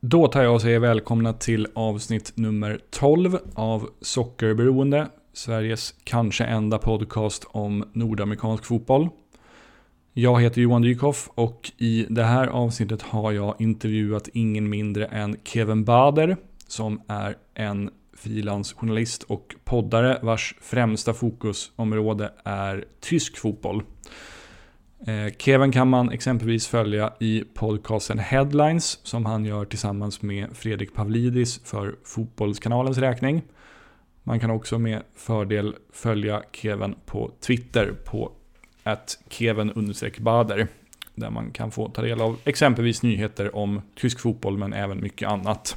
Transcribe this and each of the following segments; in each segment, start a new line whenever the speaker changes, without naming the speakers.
Då tar jag och säger välkomna till avsnitt nummer 12 av Sockerberoende. Sveriges kanske enda podcast om nordamerikansk fotboll. Jag heter Johan Dykhoff och i det här avsnittet har jag intervjuat ingen mindre än Kevin Bader som är en frilansjournalist och poddare vars främsta fokusområde är tysk fotboll. Eh, Kevin kan man exempelvis följa i podcasten Headlines som han gör tillsammans med Fredrik Pavlidis för Fotbollskanalens räkning. Man kan också med fördel följa Kevin på Twitter på att Kevin-bader där man kan få ta del av exempelvis nyheter om tysk fotboll men även mycket annat.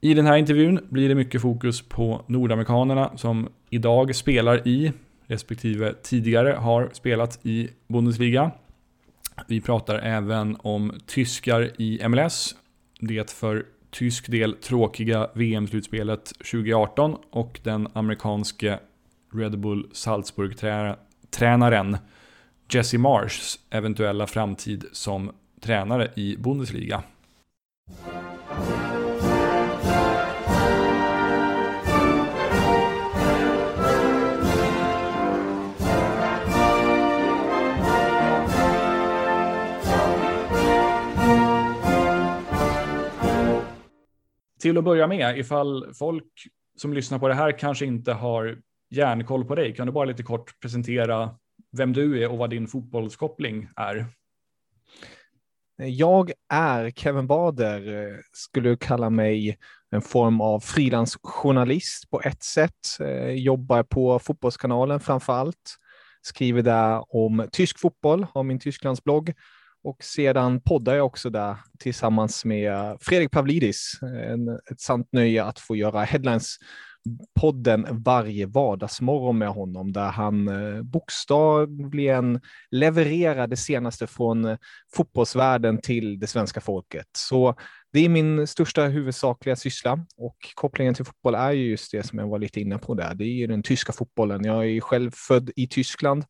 I den här intervjun blir det mycket fokus på nordamerikanerna som idag spelar i respektive tidigare har spelat i Bundesliga. Vi pratar även om tyskar i MLS, det för tysk del tråkiga VM-slutspelet 2018 och den amerikanske Red Bull Salzburg-tränaren Jesse Marshs eventuella framtid som tränare i Bundesliga. Till att börja med, ifall folk som lyssnar på det här kanske inte har järnkoll på dig, kan du bara lite kort presentera vem du är och vad din fotbollskoppling är?
Jag är Kevin Bader, skulle kalla mig en form av frilansjournalist på ett sätt. Eh, jobbar på Fotbollskanalen framför allt. Skriver där om tysk fotboll, har min Tysklandsblogg och sedan poddar jag också där tillsammans med Fredrik Pavlidis. En, ett sant nöje att få göra Headlines podden varje vardagsmorgon med honom där han eh, bokstavligen levererar det senaste från eh, fotbollsvärlden till det svenska folket. Så det är min största huvudsakliga syssla och kopplingen till fotboll är ju just det som jag var lite inne på där. Det är ju den tyska fotbollen. Jag är själv född i Tyskland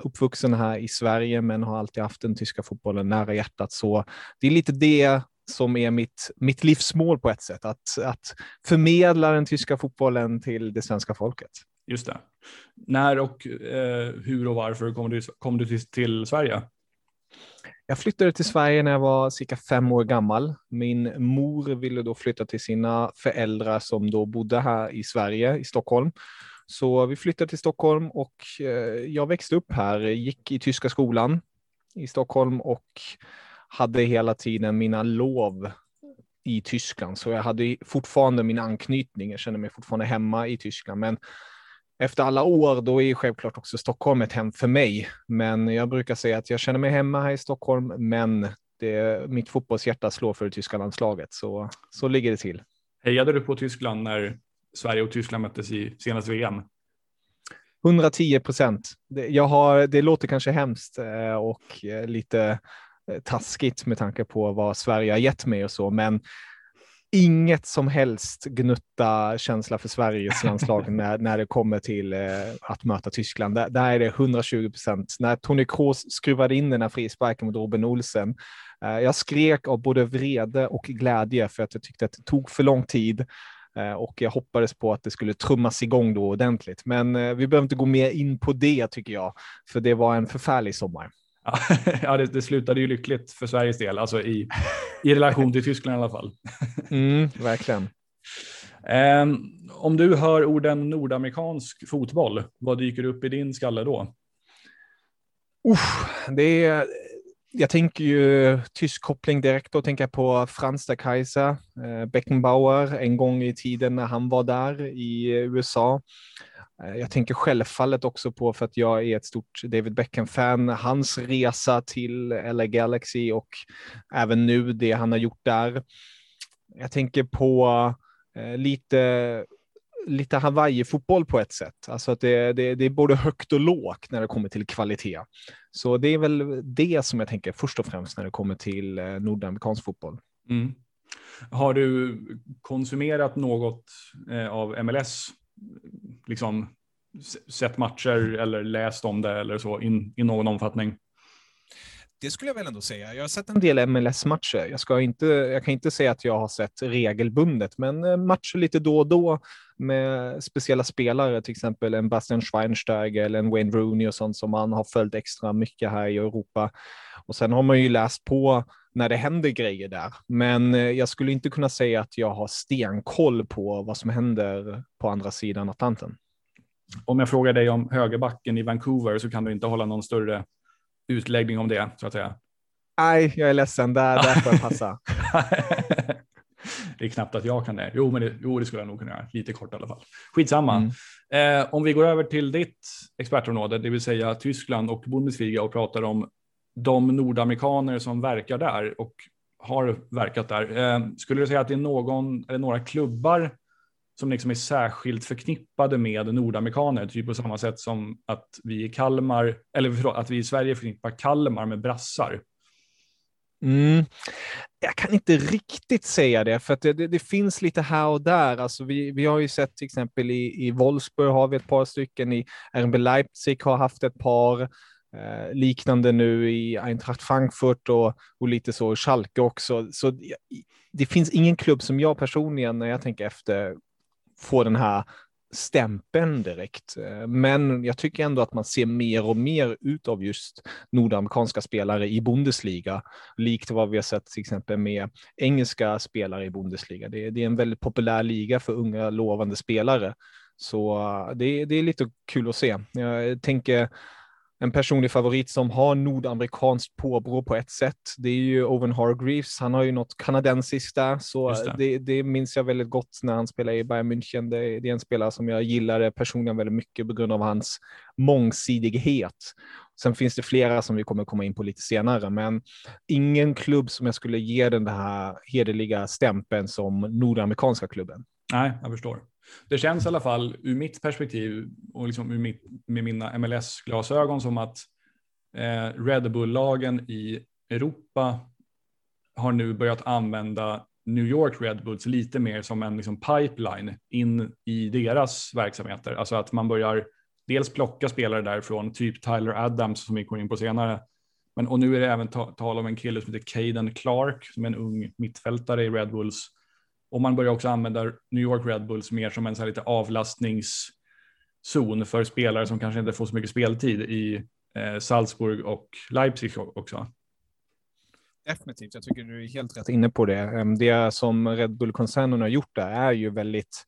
uppvuxen här i Sverige men har alltid haft den tyska fotbollen nära hjärtat. Så det är lite det som är mitt, mitt livsmål på ett sätt, att, att förmedla den tyska fotbollen till det svenska folket.
Just det. När och eh, hur och varför kom du, kom du till, till Sverige?
Jag flyttade till Sverige när jag var cirka fem år gammal. Min mor ville då flytta till sina föräldrar som då bodde här i Sverige, i Stockholm. Så vi flyttade till Stockholm och eh, jag växte upp här, gick i tyska skolan i Stockholm och hade hela tiden mina lov i Tyskland. Så jag hade fortfarande min anknytning. Jag kände mig fortfarande hemma i Tyskland. Men efter alla år, då är självklart också Stockholm ett hem för mig. Men jag brukar säga att jag känner mig hemma här i Stockholm, men det, mitt fotbollshjärta slår för det tyska landslaget. Så, så ligger det till.
Hejade du på Tyskland när Sverige och Tyskland möttes i senaste VM?
110 procent. Det, det låter kanske hemskt eh, och eh, lite eh, taskigt med tanke på vad Sverige har gett mig och så, men inget som helst gnutta känsla för Sveriges landslag när, när det kommer till eh, att möta Tyskland. Där, där är det 120 procent. När Tony Kroos skruvade in den här frisparken mot Robin Olsen, eh, jag skrek av både vrede och glädje för att jag tyckte att det tog för lång tid och jag hoppades på att det skulle trummas igång då ordentligt. Men eh, vi behöver inte gå mer in på det tycker jag, för det var en förfärlig sommar.
Ja, det, det slutade ju lyckligt för Sveriges del, alltså i, i relation till Tyskland i alla fall.
Mm, verkligen.
Um, om du hör orden nordamerikansk fotboll, vad dyker upp i din skalle då?
Usch, det är jag tänker ju tysk koppling direkt. Då tänker jag på Franz der Kaiser, eh, Beckenbauer, en gång i tiden när han var där i USA. Eh, jag tänker självfallet också på, för att jag är ett stort David Beckham-fan, hans resa till LA Galaxy och även nu det han har gjort där. Jag tänker på eh, lite lite Hawaii-fotboll på ett sätt. Alltså att det, det, det, är både högt och lågt när det kommer till kvalitet. Så det är väl det som jag tänker först och främst när det kommer till eh, nordamerikansk fotboll. Mm.
Har du konsumerat något eh, av MLS? Liksom sett matcher eller läst om det eller så i någon omfattning?
det skulle jag väl ändå säga. Jag har sett en del MLS-matcher. Jag, ska inte, jag kan inte säga att jag har sett regelbundet, men eh, matcher lite då och då med speciella spelare, till exempel en Bastian Schweinsteiger eller en Wayne Rooney och sånt som man har följt extra mycket här i Europa. Och sen har man ju läst på när det händer grejer där. Men eh, jag skulle inte kunna säga att jag har stenkoll på vad som händer på andra sidan Atlanten.
Om jag frågar dig om högerbacken i Vancouver så kan du inte hålla någon större utläggning om det, så att säga.
Nej, jag är ledsen, där, där får jag passa.
det är knappt att jag kan det. Jo, men det, jo, det skulle jag nog kunna göra. Lite kort i alla fall. Skitsamma. Mm. Eh, om vi går över till ditt expertområde, det vill säga Tyskland och Bundesliga och pratar om de nordamerikaner som verkar där och har verkat där. Eh, skulle du säga att det är någon eller några klubbar som liksom är särskilt förknippade med nordamerikaner, typ på samma sätt som att vi i Kalmar, eller förlåt, att vi i Sverige förknippar Kalmar med brassar.
Mm. Jag kan inte riktigt säga det, för att det, det, det, finns lite här och där. Alltså vi, vi har ju sett till exempel i, i Wolfsburg har vi ett par stycken, i RB Leipzig har haft ett par, eh, liknande nu i Eintracht Frankfurt och, och lite så i Schalke också. Så det finns ingen klubb som jag personligen, när jag tänker efter, får den här stämpeln direkt. Men jag tycker ändå att man ser mer och mer ut av just nordamerikanska spelare i Bundesliga, likt vad vi har sett till exempel med engelska spelare i Bundesliga. Det är, det är en väldigt populär liga för unga lovande spelare. Så eh, det, det är lite kul att se. Jag tänker en personlig favorit som har nordamerikanskt påbrå på ett sätt. Det är ju Owen Hargreaves. Han har ju något kanadensiskt där, så det. Det, det. minns jag väldigt gott när han spelade i Bayern München. Det, det, är en spelare som jag gillar personligen väldigt mycket på grund av hans mångsidighet. Sen finns det flera som vi kommer komma in på lite senare, men ingen klubb som jag skulle ge den här hederliga stämpeln som nordamerikanska klubben.
Nej, jag förstår. Det känns i alla fall ur mitt perspektiv och liksom ur mitt, med mina MLS-glasögon som att eh, Red Bull-lagen i Europa har nu börjat använda New York Red Bulls lite mer som en liksom, pipeline in i deras verksamheter. Alltså att man börjar dels plocka spelare därifrån, typ Tyler Adams som vi kommer in på senare. Men, och nu är det även ta tal om en kille som heter Caden Clark som är en ung mittfältare i Red Bulls och man börjar också använda New York Red Bulls mer som en så här lite avlastningszon för spelare som kanske inte får så mycket speltid i eh, Salzburg och Leipzig också.
Definitivt, jag tycker du är helt rätt inne på det. Ehm, det som Red Bull-koncernen har gjort där är ju väldigt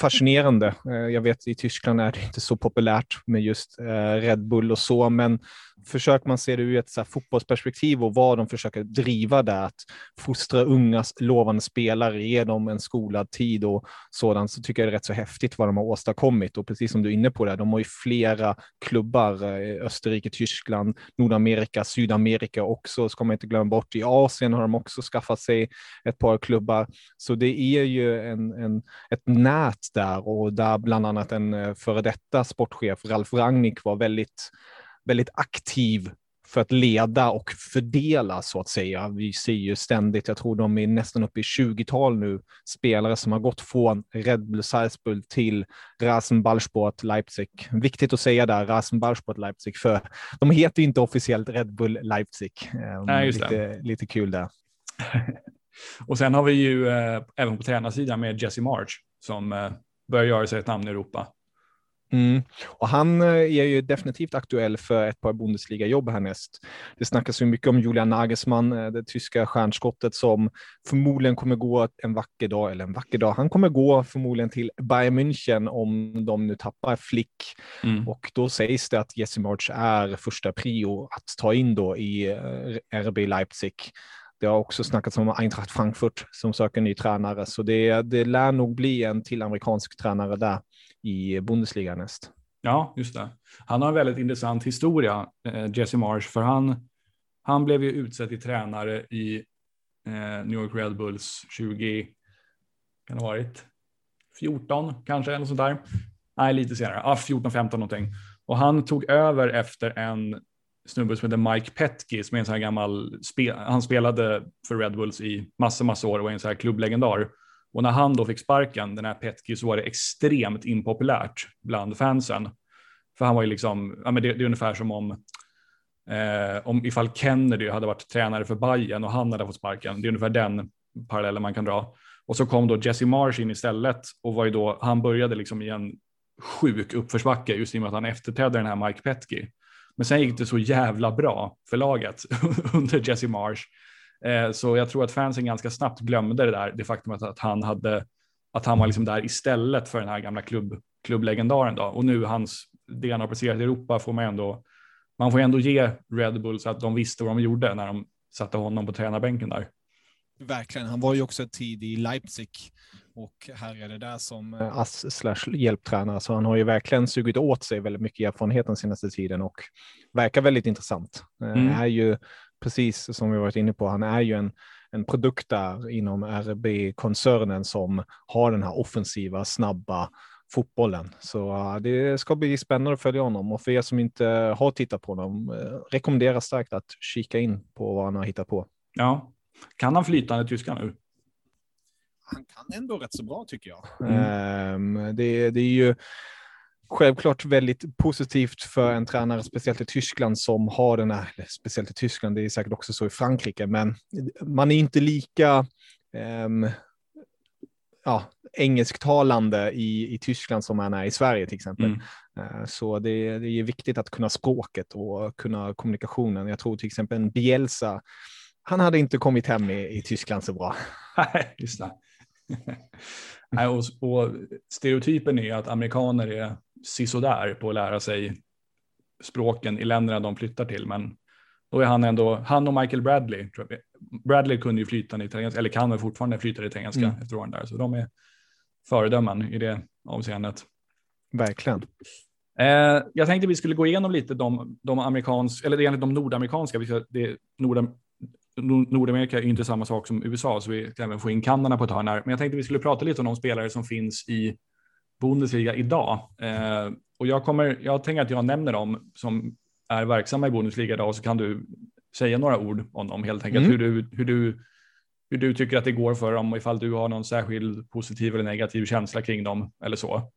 fascinerande. Eh, jag vet i Tyskland är det inte så populärt med just eh, Red Bull och så, men försöker man se det ur ett så här, fotbollsperspektiv och vad de försöker driva där, att fostra unga lovande spelare, ge dem en skolad tid och sådant, så tycker jag det är rätt så häftigt vad de har åstadkommit. Och precis som du är inne på där, de har ju flera klubbar, eh, Österrike, Tyskland, Nordamerika, Sydamerika också, ska man inte glömma bort. I Asien har de också skaffat sig ett par klubbar, så det är ju en, en ett nät där och där bland annat en eh, före detta sportchef, Ralf Rangnick, var väldigt väldigt aktiv för att leda och fördela så att säga. Vi ser ju ständigt, jag tror de är nästan uppe i 20-tal nu, spelare som har gått från Red Bull Salzburg till Rasenballsport Leipzig. Viktigt att säga där, Rasenballsport Leipzig, för de heter inte officiellt Red Bull Leipzig.
Ehm, Nej, just
lite, det. lite kul där.
och sen har vi ju eh, även på tränarsidan med Jesse March som eh, börjar göra sig ett namn i Europa.
Mm. Och han eh, är ju definitivt aktuell för ett par Bundesliga-jobb härnäst. Det snackas ju mycket om Julian Nagelsmann, eh, det tyska stjärnskottet som förmodligen kommer gå en vacker dag, eller en vacker dag, han kommer gå förmodligen till Bayern München om de nu tappar Flick. Mm. Och då sägs det att Jesse March är första prio att ta in då i eh, RB Leipzig. Det har också snackats om Eintracht Frankfurt som söker ny tränare, så det, det lär nog bli en till amerikansk tränare där i Bundesliga näst.
Ja, just det. Han har en väldigt intressant historia, eh, Jesse Marsh, för han, han blev ju utsedd till tränare i eh, New York Red Bulls 20, kan det ha varit 14 kanske, eller sånt där. Nej, lite senare, ah, 14, 15 någonting. Och han tog över efter en snubbe som heter Mike Petke som är en sån här gammal, spe, han spelade för Red Bulls i massa, massa år och är en sån här klubblegendar. Och när han då fick sparken, den här Petki, så var det extremt impopulärt bland fansen. För han var ju liksom, ja men det, det är ungefär som om Eh, om ifall Kennedy hade varit tränare för Bayern och han hade fått sparken. Det är ungefär den parallellen man kan dra. Och så kom då Jesse Marsh in istället och var ju då, han började liksom i en sjuk uppförsbacke just i och med att han efterträdde den här Mike Petke. Men sen gick det så jävla bra för laget under Jesse Marsh. Eh, så jag tror att fansen ganska snabbt glömde det där, det faktum att, att han hade, att han var liksom där istället för den här gamla klubb, klubblegendaren då. Och nu hans, det han har presterat i Europa får man ändå, man får ändå ge Red Bull så att de visste vad de gjorde när de satte honom på tränarbänken där.
Verkligen, han var ju också tid i Leipzig och här är det där som eh, ass slash hjälptränare, så han har ju verkligen sugit åt sig väldigt mycket erfarenhet den senaste tiden och verkar väldigt intressant. Eh, mm. Är ju precis som vi varit inne på, han är ju en, en produkt där inom RB-koncernen som har den här offensiva, snabba fotbollen. Så uh, det ska bli spännande att följa honom och för er som inte har tittat på honom, uh, rekommenderar starkt att kika in på vad han har hittat på.
Ja, kan han flytande tyska nu?
Han kan ändå rätt så bra tycker jag. Mm. Um, det, det är ju självklart väldigt positivt för en tränare, speciellt i Tyskland som har den här, speciellt i Tyskland, det är säkert också så i Frankrike, men man är inte lika um, ja, engelsktalande i, i Tyskland som man är i Sverige till exempel. Mm. Uh, så det, det är viktigt att kunna språket och kunna kommunikationen. Jag tror till exempel en Bielsa, han hade inte kommit hem i, i Tyskland så bra.
Nej, just det. Och, och stereotypen är att amerikaner är sisådär på att lära sig språken i länderna de flyttar till. Men då är han ändå, han och Michael Bradley, Bradley kunde ju flyta i italienska, eller kan väl fortfarande flyta i italienska mm. efter åren där, så de är föredömen i det avseendet.
Verkligen.
Eh, jag tänkte vi skulle gå igenom lite de, de amerikanska, eller egentligen de nordamerikanska, det, Nordam, Nordamerika är inte samma sak som USA, så vi kan även få in Kanada på ett hörn här. Men jag tänkte vi skulle prata lite om de spelare som finns i Bundesliga idag. Eh, och jag, kommer, jag tänker att jag nämner dem som är verksamma i Bundesliga idag, så kan du säga några ord om dem helt enkelt. Mm. Hur, du, hur, du, hur du tycker att det går för dem och ifall du har någon särskild positiv eller negativ känsla kring dem eller så.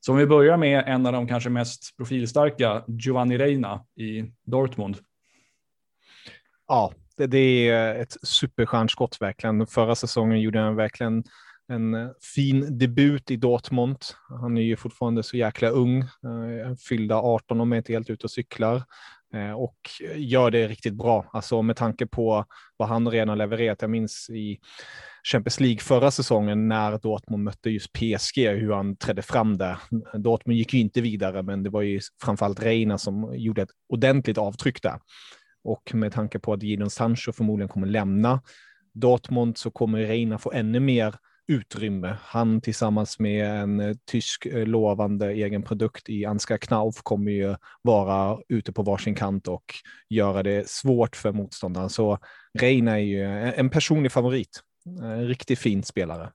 Så om vi börjar med en av de kanske mest profilstarka, Giovanni Reina i Dortmund.
Ja, det, det är ett superstjärnskott verkligen. Förra säsongen gjorde han verkligen en eh, fin debut i Dortmund. Han är ju fortfarande så jäkla ung, eh, fyllda 18 om jag inte helt ute och cyklar eh, och gör det riktigt bra. Alltså med tanke på vad han redan levererat. Jag minns i Champions League förra säsongen när Dortmund mötte just PSG, hur han trädde fram där. Dortmund gick ju inte vidare, men det var ju framförallt Reina som gjorde ett ordentligt avtryck där. Och med tanke på att Jadon Sancho förmodligen kommer lämna Dortmund så kommer Reina få ännu mer utrymme. Han tillsammans med en eh, tysk eh, lovande egen produkt i Ansgar Knauf kommer ju vara ute på varsin kant och göra det svårt för motståndaren. Så Reina är ju en personlig favorit. En riktigt fin spelare.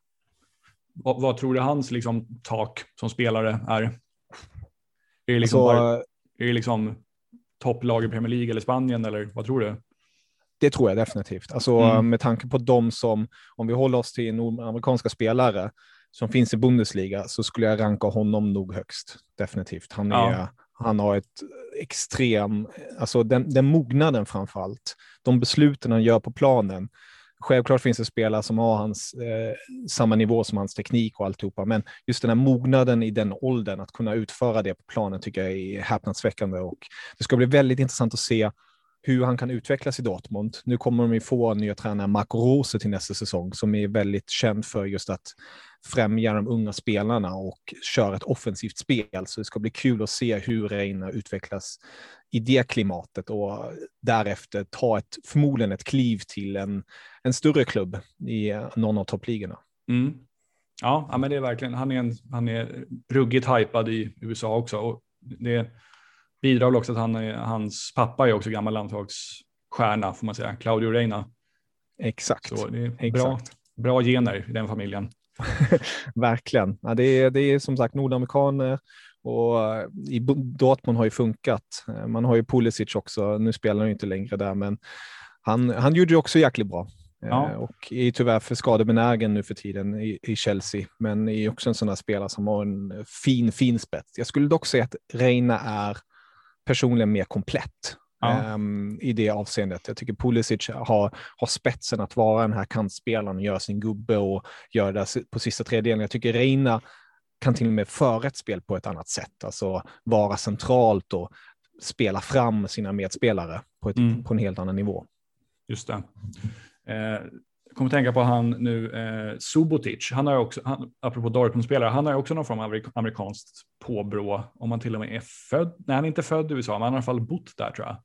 Vad, vad tror du hans liksom, tak som spelare är? Är det liksom, alltså, bara, är det liksom topplag i Premier League eller Spanien eller vad tror du?
Det tror jag definitivt. Alltså mm. med tanke på de som, om vi håller oss till nordamerikanska spelare som finns i Bundesliga så skulle jag ranka honom nog högst. Definitivt. Han, är, ja. han har ett extrem, alltså den, den mognaden framför allt. De besluten han gör på planen. Självklart finns det spelare som har hans, eh, samma nivå som hans teknik och alltihopa, men just den här mognaden i den åldern, att kunna utföra det på planen tycker jag är häpnadsväckande och det ska bli väldigt intressant att se hur han kan utvecklas i Dortmund. Nu kommer de ju få nya tränare Marco Rose till nästa säsong som är väldigt känd för just att främja de unga spelarna och köra ett offensivt spel. Så det ska bli kul att se hur Reina utvecklas i det klimatet och därefter ta ett, förmodligen ett kliv till en, en större klubb i någon av toppligorna.
Mm. Ja, men det är verkligen, han är, en, han är ruggigt hypad i USA också. Och det, bidrar väl också att han, hans pappa är också gammal landslagsstjärna får man säga, Claudio Reina.
Exakt.
Så det är Exakt. Bra, bra gener i den familjen.
Verkligen. Ja, det, är, det är som sagt nordamerikaner och eh, i Dortmund har ju funkat. Eh, man har ju Pulisic också, nu spelar han ju inte längre där, men han, han gjorde ju också jäkligt bra. Eh, ja. Och är tyvärr för skadebenägen nu för tiden i, i Chelsea, men är också en sån här spelare som har en fin, fin spets. Jag skulle dock säga att Reina är personligen mer komplett. ja. um, i det avseendet. Jag tycker Pulisic har, har spetsen att vara den här kantspelaren och göra sin gubbe och göra det på sista tredjedelen. Jag tycker Reina kan till och med föra ett spel på ett annat sätt, alltså vara centralt och spela fram sina medspelare på, ett, mm. på en helt annan nivå.
Just det. Eh, jag kommer tänka på han nu, eh, Subotic, han har också, han, apropå Dortmund-spelare, han har också någon form av amerikanskt påbrå, om han till och med är född, nej han är inte född i USA, men han har i alla fall bott där tror jag.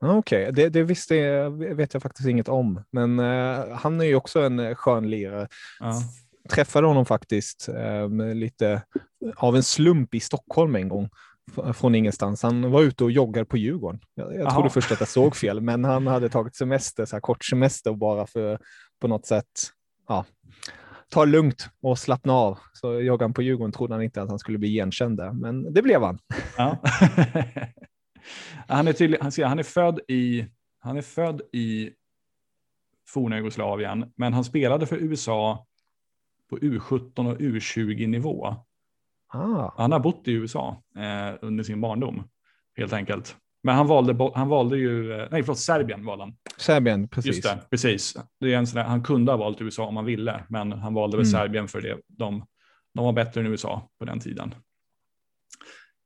Okej, okay. det, det visste jag, vet jag faktiskt inget om, men uh, han är ju också en eh, skön lirare. Ja. Träffade honom faktiskt uh, lite av en slump i Stockholm en gång från ingenstans. Han var ute och joggade på Djurgården. Jag, jag trodde först att jag såg fel, men han hade tagit semester, så här kort semester bara för på något sätt ja, ta det lugnt och slappna av. Så joggade han på Djurgården trodde han inte att han skulle bli igenkänd där, men det blev han. Ja.
han, är tydlig, han, han, är född i, han är född i forna Jugoslavien, men han spelade för USA på U17 och U20 nivå. Ah. Han har bott i USA eh, under sin barndom, helt enkelt. Men han valde, han valde ju, eh, nej förlåt, Serbien valde han.
Serbien, precis.
Just det, precis. Det är en sån där, han kunde ha valt USA om han ville, men han valde väl mm. Serbien för det. De, de var bättre än USA på den tiden.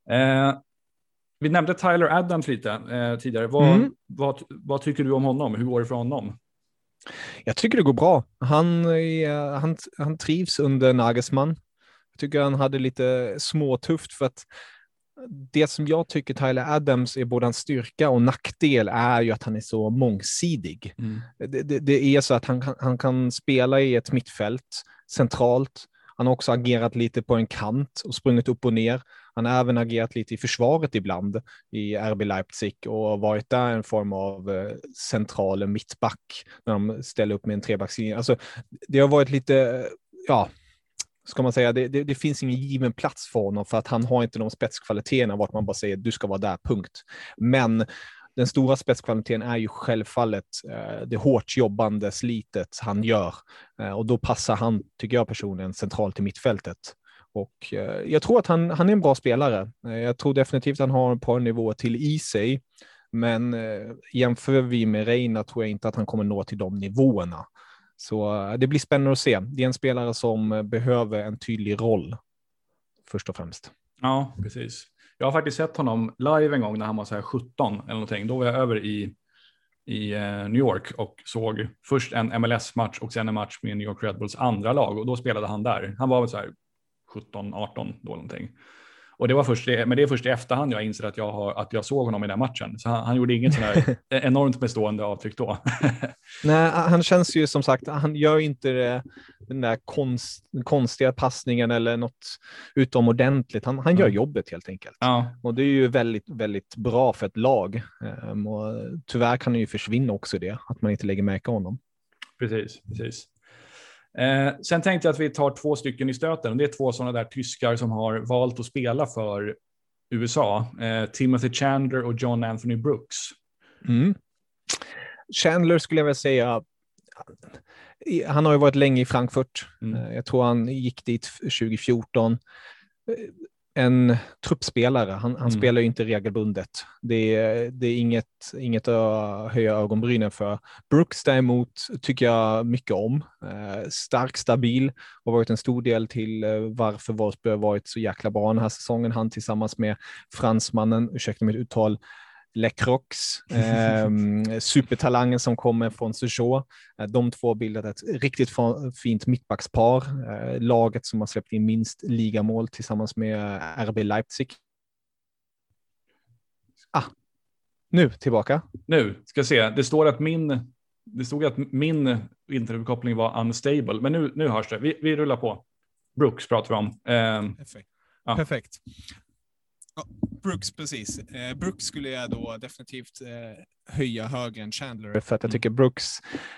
Eh, vi nämnde Tyler Adams lite eh, tidigare. Vad, mm. vad, vad, tycker du om honom? Hur går det för honom?
Jag tycker det går bra. Han, han, han trivs under Nagelsmann. Jag tycker han hade lite småtufft för att det som jag tycker Tyler Adams är både en styrka och nackdel är ju att han är så mångsidig. Mm. Det, det, det, är så att han, han kan spela i ett mittfält centralt. Han har också agerat lite på en kant och sprungit upp och ner. Han har även agerat lite i försvaret ibland i RB Leipzig och varit där en form av eh, central mittback när de ställer upp med en trebackslinje. Alltså, det har varit lite, ja, ska man säga, det, det, det, finns ingen given plats för honom för att han har inte de spetskvaliteterna vart man bara säger du ska vara där, punkt. Men den stora spetskvaliteten är ju självfallet eh, det hårt jobbande slitet han gör eh, och då passar han, tycker jag personligen, centralt i mittfältet. Och eh, jag tror att han, han är en bra spelare. Eh, jag tror definitivt att han har ett par nivåer till i sig, men eh, jämför vi med Reina tror jag inte att han kommer nå till de nivåerna. Så eh, det blir spännande att se. Det är en spelare som eh, behöver en tydlig roll, först och främst.
Ja, precis. Jag har faktiskt sett honom live en gång när han var så här 17 eller någonting. Då var jag över i, i eh, New York och såg först en MLS-match och sen en match med New York Red Bulls andra lag och då spelade han där. Han var väl så här 17, 18 då någonting. Och det var först, men det är först i efterhand jag inser att jag, har, att jag såg honom i den matchen. Så han, han gjorde inget sådär enormt bestående avtryck då.
Nej, han känns ju som sagt, han gör inte det, den där konst, konstiga passningen eller något utomordentligt. Han, han gör mm. jobbet helt enkelt. Ja. Och det är ju väldigt, väldigt bra för ett lag. Um, och tyvärr kan det ju försvinna också det, att man inte lägger märke honom.
Precis, precis. Eh, sen tänkte jag att vi tar två stycken i stöten. Det är två sådana där tyskar som har valt att spela för USA. Eh, Timothy Chandler och John Anthony Brooks. Mm.
Chandler skulle jag väl säga, han har ju varit länge i Frankfurt. Mm. Eh, jag tror han gick dit 2014 en truppspelare. Han, han mm. spelar ju inte regelbundet. Det är, det är inget, inget att höja ögonbrynen för. Brooks däremot tycker jag mycket om. Eh, stark, stabil och varit en stor del till eh, varför Wolfsburg har varit så jäkla bra den här säsongen. Han tillsammans med fransmannen, ursäkta mitt uttal, Lecrox, eh, supertalangen som kommer från Suzhou. Eh, de två bildat ett riktigt fint mittbackspar. Eh, laget som har släppt in minst ligamål tillsammans med eh, RB Leipzig. Ah, nu tillbaka.
Nu, ska se. Det står att min, det stod att min internetuppkoppling var unstable, men nu, nu hörs det. Vi, vi rullar på. Brooks pratar vi om.
Eh, Perfekt. Ja. Perfekt. Brooks, precis. Eh, Brooks skulle jag då definitivt eh, höja högre än Chandler för att jag mm. tycker Brooks,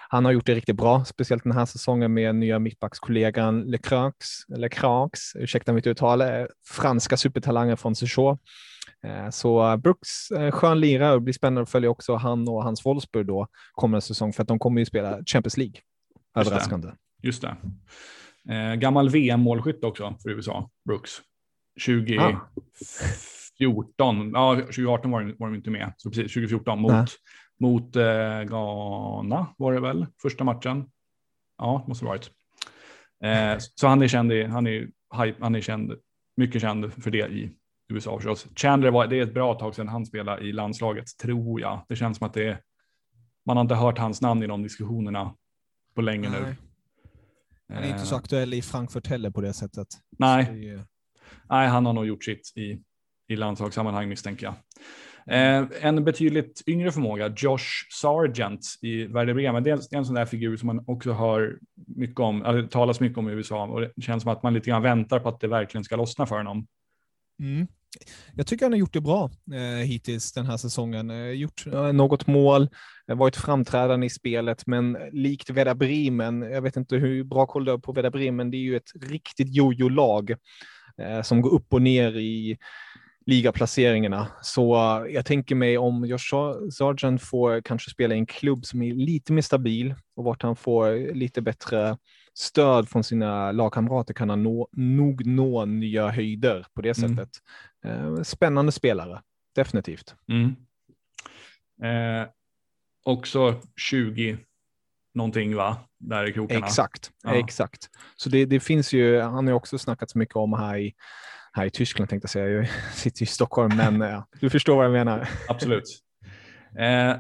han har gjort det riktigt bra, speciellt den här säsongen med nya mittbackskollegan Lecrax, Lecrax, ursäkta mitt uttal, eh, franska supertalangen från Suzhou. Eh, så Brooks, eh, skön lirare det blir spännande att följa också han och hans Wolfsburg då kommande säsong för att de kommer ju spela Champions League. Överraskande.
Just det. Just det. Eh, gammal VM-målskytt också för USA, Brooks. 20, ah. 2014, ja 2018 var de, var de inte med, så precis 2014 mot, mot eh, Ghana var det väl, första matchen. Ja, måste det varit. Eh, så han är känd, han är, han är känd, mycket känd för det i USA förstås. Chandler var, det är ett bra tag sedan han spelade i landslaget, tror jag. Det känns som att det är, man har inte hört hans namn i de diskussionerna på länge Nej. nu.
Han är inte så eh. aktuell i Frankfurt heller på det sättet.
Nej, är... Nej han har nog gjort sitt i, i landslagssammanhang misstänker jag. Eh, en betydligt yngre förmåga, Josh Sargent i Werder Bremen. Det är, en, sån där figur som man också hör mycket om, eller talas mycket om i USA och det känns som att man lite grann väntar på att det verkligen ska lossna för honom.
Mm. Jag tycker han har gjort det bra eh, hittills den här säsongen. Eh, gjort eh, något mål, eh, varit framträdande i spelet, men likt Werder Bremen, jag vet inte hur bra koll du har på Werder Bremen, det är ju ett riktigt jojo-lag som går upp och ner i ligaplaceringarna. Så uh, jag tänker mig om Josh Sargent får kanske spela i en klubb som är lite mer stabil och vart han får lite bättre stöd från sina lagkamrater kan han nå, nog nå nya höjder på det mm. sättet. Eh, spännande spelare, definitivt.
Mm. Eh, också 20 någonting va? Där i krokarna.
Exakt, ja. exakt. Så det, det finns ju, han har också snackat så mycket om här i, här i Tyskland tänkte jag säga, jag sitter i Stockholm, men ja, du förstår vad jag menar.
Absolut. Eh,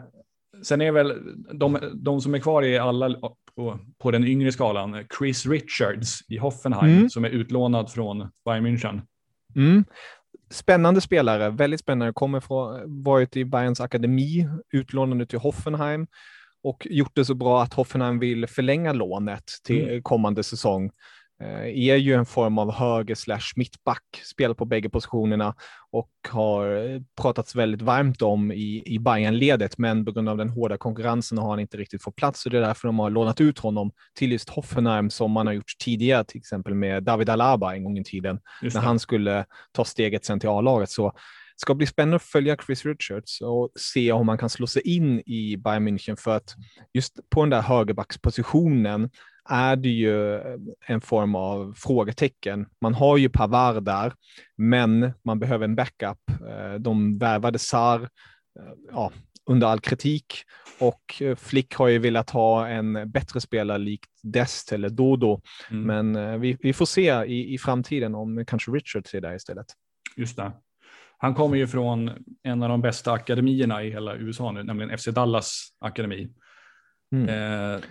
sen är väl de, de som är kvar i alla på, på den yngre skalan, Chris Richards i Hoffenheim mm. som är utlånad från Bayern München.
Mm. Spännande spelare, väldigt spännande, kommer från, varit i Bayerns akademi, utlånad till Hoffenheim och gjort det så bra att Hoffenheim vill förlänga lånet till mm. kommande säsong. Eh, är ju en form av höger slash mittback, spelar på bägge positionerna och har pratats väldigt varmt om i, i Bayern-ledet, men på grund av den hårda konkurrensen har han inte riktigt fått plats och det är därför de har lånat ut honom till just Hoffenheim som man har gjort tidigare, till exempel med David Alaba en gång i tiden, när han skulle ta steget sen till A-laget. Så ska bli spännande att följa Chris Richards och se om man kan slå sig in i Bayern München för att just på den där högerbackspositionen är det ju en form av frågetecken. Man har ju Pavard där, men man behöver en backup. Eh, de värvade Sar eh, ja, under all kritik och Flick har ju velat ha en bättre spelare likt Dest eller Dodo. Mm. Men eh, vi, vi, får se i, i framtiden om kanske Richard är där istället.
Just det. Han kommer ju från en av de bästa akademierna i hela USA nu, nämligen FC Dallas akademi. Mm.
Eh,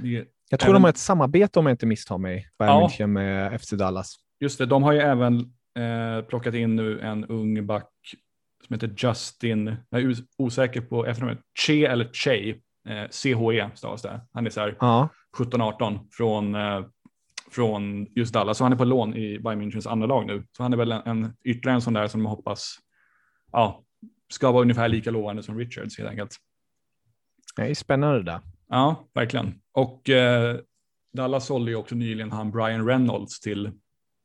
jag tror även... de har ett samarbete om jag inte misstar mig, Bayern ja. München med FC Dallas.
Just det, de har ju även eh, plockat in nu en ung back som heter Justin, jag är osäker på efternamnet, Che eller Che, eh, CHE stavas det. Han är så här ja. 17-18 från, eh, från just Dallas, så han är på lån i Bayern Münchens andra lag nu. Så han är väl en, en ytterligare en sån där som man hoppas ja, ska vara ungefär lika lovande som Richards helt enkelt.
Det är spännande där.
Ja, verkligen. Och eh, Dallas sålde ju också nyligen han Brian Reynolds till,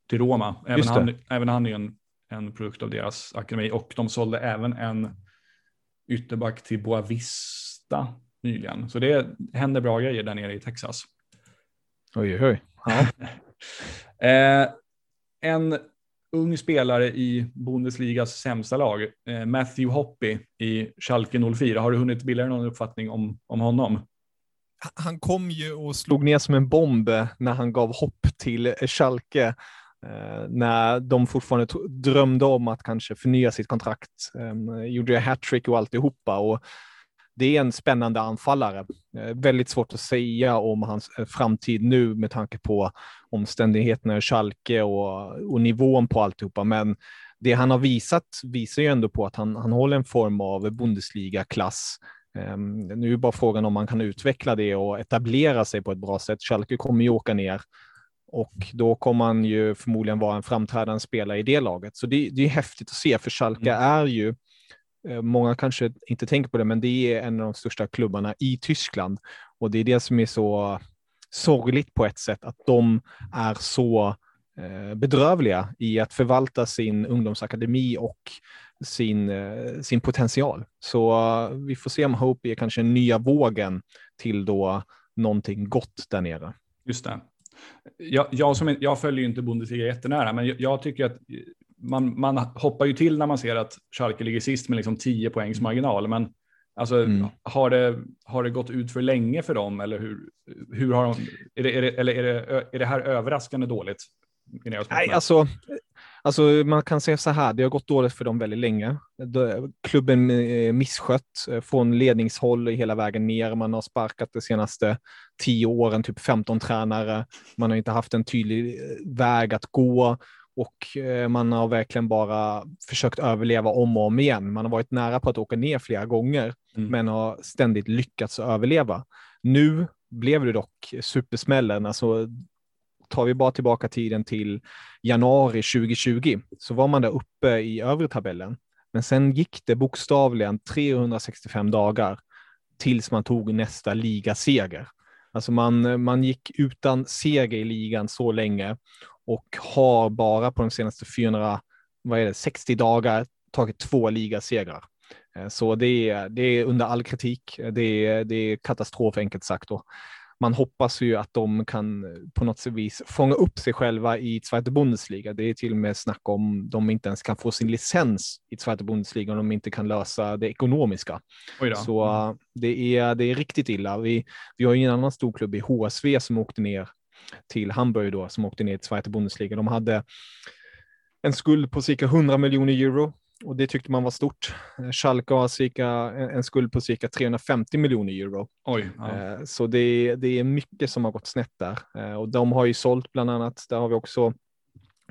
till Roma. Även han, även han är en, en produkt av deras akademi. Och de sålde även en ytterback till Boavista nyligen. Så det händer bra grejer där nere i Texas.
Oj, oj. Ja.
eh, en ung spelare i Bundesligas sämsta lag, eh, Matthew Hoppy i Schalke 04. Har du hunnit bilda någon uppfattning om, om honom?
han kom ju och slog ner som en bomb när han gav hopp till Schalke. Eh, när de fortfarande drömde om att kanske förnya sitt kontrakt. Eh, gjorde hattrick och alltihopa. Och det är en spännande anfallare. Eh, väldigt svårt att säga om hans eh, framtid nu med tanke på omständigheterna i Schalke och, och nivån på alltihopa. Men det han har visat visar ju ändå på att han, han håller en form av Bundesliga-klass Ehm, nu är bara frågan om man kan utveckla det och etablera sig på ett bra sätt. Schalke kommer ju åka ner och då kommer han ju förmodligen vara en framträdande spelare i det laget. Så det, det är häftigt att se, för Schalke mm. är ju, Eh, många kanske inte tänker på det, men det är en av de största klubbarna i Tyskland och det är det som är så sorgligt på ett sätt, att de är så eh, bedrövliga i att förvalta sin ungdomsakademi och sin, eh, sin potential. Så vi får se om Hope är kanske nya vågen till då någonting gott där nere.
Just det. Jag, jag, som, jag följer ju inte Bundesliga jättenära, men jag, jag tycker att man, man hoppar ju till när man ser att Schalke ligger sist med liksom 10 poängs marginal, men alltså, mm. har, det, har det gått ut för länge för dem eller hur, hur har de, är det, är det, eller är det, är det här överraskande dåligt?
Nej, alltså, alltså man kan säga så här, det har gått dåligt för dem väldigt länge. Klubben eh, misskött eh, från ledningshåll hela vägen ner. Man har sparkat de senaste tio åren, typ 15 tränare. Man har inte haft en tydlig eh, väg att gå och man har verkligen bara försökt överleva om och om igen. Man har varit nära på att åka ner flera gånger, mm. men har ständigt lyckats överleva. Nu blev det dock supersmällen. Alltså, tar vi bara tillbaka tiden till januari 2020 så var man där uppe i övre tabellen. Men sen gick det bokstavligen 365 dagar tills man tog nästa ligaseger. Alltså man, man gick utan seger i ligan så länge och har bara på de senaste 400, vad är det, 60 dagar tagit två ligasegrar. Eh, så det är, det är under all kritik. Det är, det är katastrof enkelt sagt. Då man hoppas ju att de kan eh, på något vis fånga upp sig själva i Zweite Bundesliga. Det är till och med snack om de inte ens kan få sin licens i Zweite Bundesliga om de inte kan lösa det ekonomiska. Så mm. det, är, det är riktigt illa. Vi, vi har ju en annan stor klubb i HSV som åkte ner till Hamburg då, som åkte ner till Zweite Bundesliga. De hade en skuld på cirka 100 miljoner euro och det tyckte man var stort. Eh, Schalke har cirka, en skuld på cirka 350 miljoner euro.
Oj, ja.
Eh, så det, det är mycket som har gått snett där. Eh, och de har ju sålt bland annat, där har vi också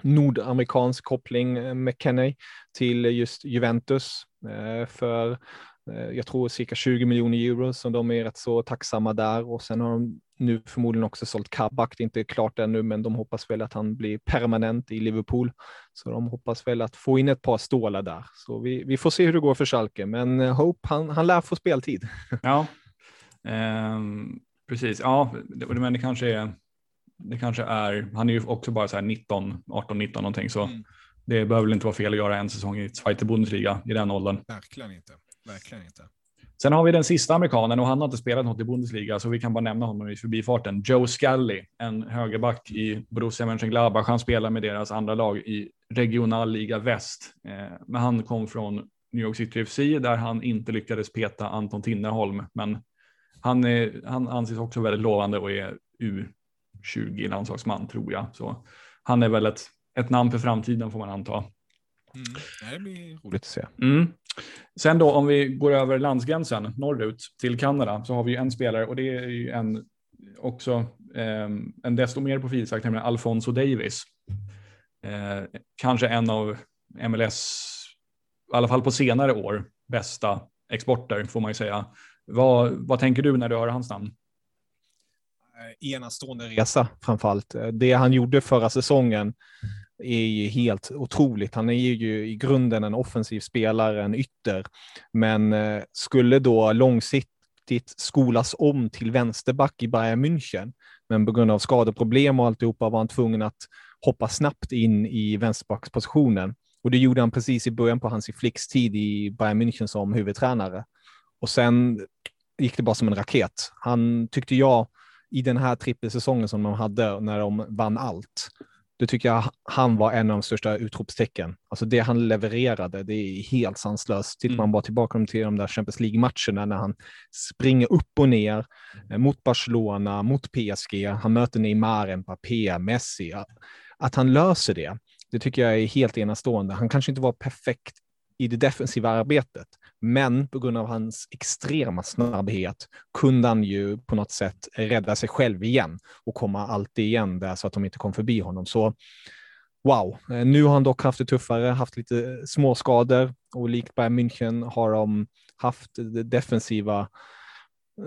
nordamerikansk koppling, McKenney, till just Juventus för jag tror cirka 20 miljoner euro, så de är rätt så tacksamma där. Och sen har de nu förmodligen också sålt Kabak. Det är inte klart ännu, men de hoppas väl att han blir permanent i Liverpool. Så de hoppas väl att få in ett par stålar där. Så vi, vi får se hur det går för Schalke, men eh, Hope, han, han lär få speltid.
Ja, eh, precis. Ja, men det kanske är, det kanske är, han är ju också bara så här 19, 18, 19 någonting, så mm. det behöver väl inte vara fel att göra en säsong i Zweite Bundesliga i den åldern.
Verkligen inte. Verkligen inte.
Sen har vi den sista amerikanen och han har inte spelat något i Bundesliga så vi kan bara nämna honom i förbifarten. Joe Scully, en högerback i Borussia Mönchengladbach. Han spelar med deras andra lag i regionalliga väst. Eh, men han kom från New York City FC där han inte lyckades peta Anton Tinnerholm. Men han, är, han anses också väldigt lovande och är U20 landslagsman tror jag. Så han är väl ett, ett namn för framtiden får man anta.
Mm, det blir roligt att se.
Mm. Sen då om vi går över landsgränsen norrut till Kanada så har vi ju en spelare och det är ju en också eh, en desto mer profilstark, nämligen Alfonso Davis. Eh, kanske en av MLS, i alla fall på senare år, bästa exporter får man ju säga. Vad, vad tänker du när du hör hans namn?
Eh, enastående resa framför allt. Eh, det han gjorde förra säsongen är ju helt otroligt. Han är ju i grunden en offensiv spelare, en ytter, men eh, skulle då långsiktigt skolas om till vänsterback i Bayern München. Men på grund av skadeproblem och alltihopa var han tvungen att hoppa snabbt in i vänsterbackspositionen. Och det gjorde han precis i början på hans flickstid i Bayern München som huvudtränare. Och sen gick det bara som en raket. Han tyckte jag i den här trippelsäsongen som de hade när de vann allt då tycker jag han var en av de största utropstecken. Alltså det han levererade, det är helt sanslöst. Tittar mm. man bara tillbaka till de där Champions League-matcherna när han springer upp och ner eh, mot Barcelona, mot PSG, han möter Neymar, Mbappé, Messi. Att han löser det, det tycker jag är helt enastående. Han kanske inte var perfekt i det defensiva arbetet, men på grund av hans extrema snabbhet kunde han ju på något sätt rädda sig själv igen och komma alltid igen där så att de inte kom förbi honom. Så wow, nu har han dock haft det tuffare, haft lite eh, småskador och likt Bayern München har de haft defensiva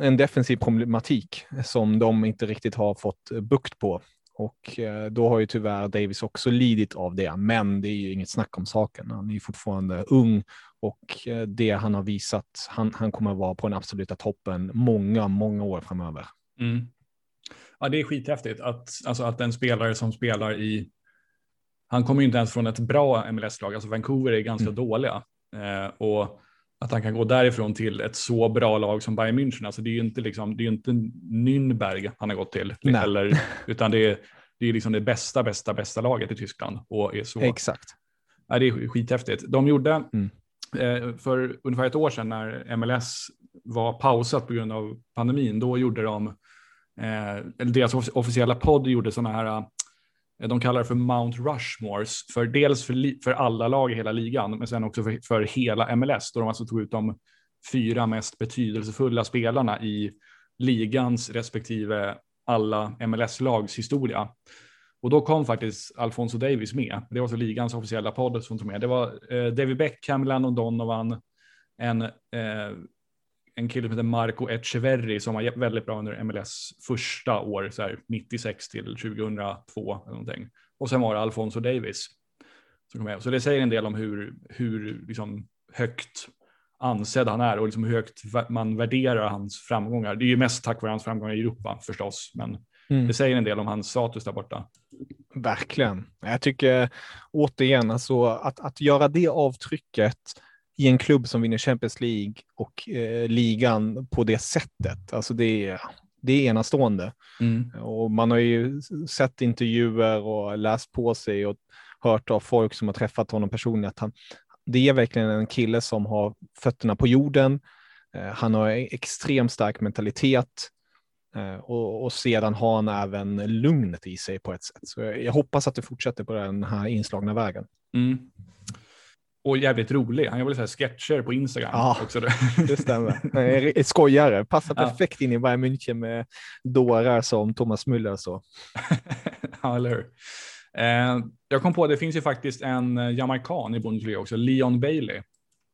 en defensiv problematik som de inte riktigt har fått eh, bukt på. Och eh, då har ju tyvärr Davis också lidit av det, men det är ju inget snack om saken. Han är ju fortfarande ung och eh, det han har visat, han, han kommer vara på den absoluta toppen många, många år framöver.
Mm. Ja, det är skithäftigt att, alltså att en spelare som spelar i, han kommer ju inte ens från ett bra MLS-lag, alltså Vancouver är ganska mm. dåliga. Eh, och att han kan gå därifrån till ett så bra lag som Bayern München, alltså det är ju inte, liksom, det är inte Nürnberg han har gått till, eller, utan det är, det är liksom det bästa, bästa, bästa laget i Tyskland och är så
Exakt
Ja, det är skithäftigt. De gjorde,
Mm.
Eh, för ungefär ett år sedan när MLS var pausat på grund av pandemin, då gjorde de, eh, eller deras officiella podd gjorde sådana här, eh, de kallar det för Mount Rushmores, för dels för, för alla lag i hela ligan, men sen också för, för hela MLS, då de alltså tog ut de fyra mest betydelsefulla spelarna i ligans respektive alla MLS-lags historia. Och då kom faktiskt Alfonso Davis med. Det var så ligans officiella podd som tog med. Det var eh, David Beckham, Landon Donovan, en, eh, en kille som heter Marco Echeverri som var väldigt bra under MLS första år, så här 96 till 2002 eller någonting. Och sen var det Alfonso Davis som kom med. Så det säger en del om hur, hur liksom högt ansedd han är och liksom hur högt man värderar hans framgångar. Det är ju mest tack vare hans framgångar i Europa förstås, men
Mm.
det säger en del om hans status där borta.
Verkligen. Jag tycker återigen, alltså att, att göra det avtrycket i en klubb som vinner Champions League och eh, ligan på det sättet, alltså det är, det är enastående. Och man har ju sett intervjuer och läst på sig och hört av folk som har träffat honom personligen att han, det är verkligen en kille som har fötterna på jorden. Eh, Han har extremt stark mentalitet och, och sedan har han även lugnet i sig på ett sätt. Så jag, jag hoppas att det fortsätter på den här inslagna vägen.
Mm. Och jävligt rolig. Han gör väl så här sketcher på Instagram
Ja.
också.
Det stämmer. Han är skojare, passar
Ja.
perfekt in i Bayern München med dårar som Thomas Müller så.
ja, eller hur? Eh, jag kom på att det finns ju faktiskt en eh, jamaican i Bundesliga också, Leon Bailey.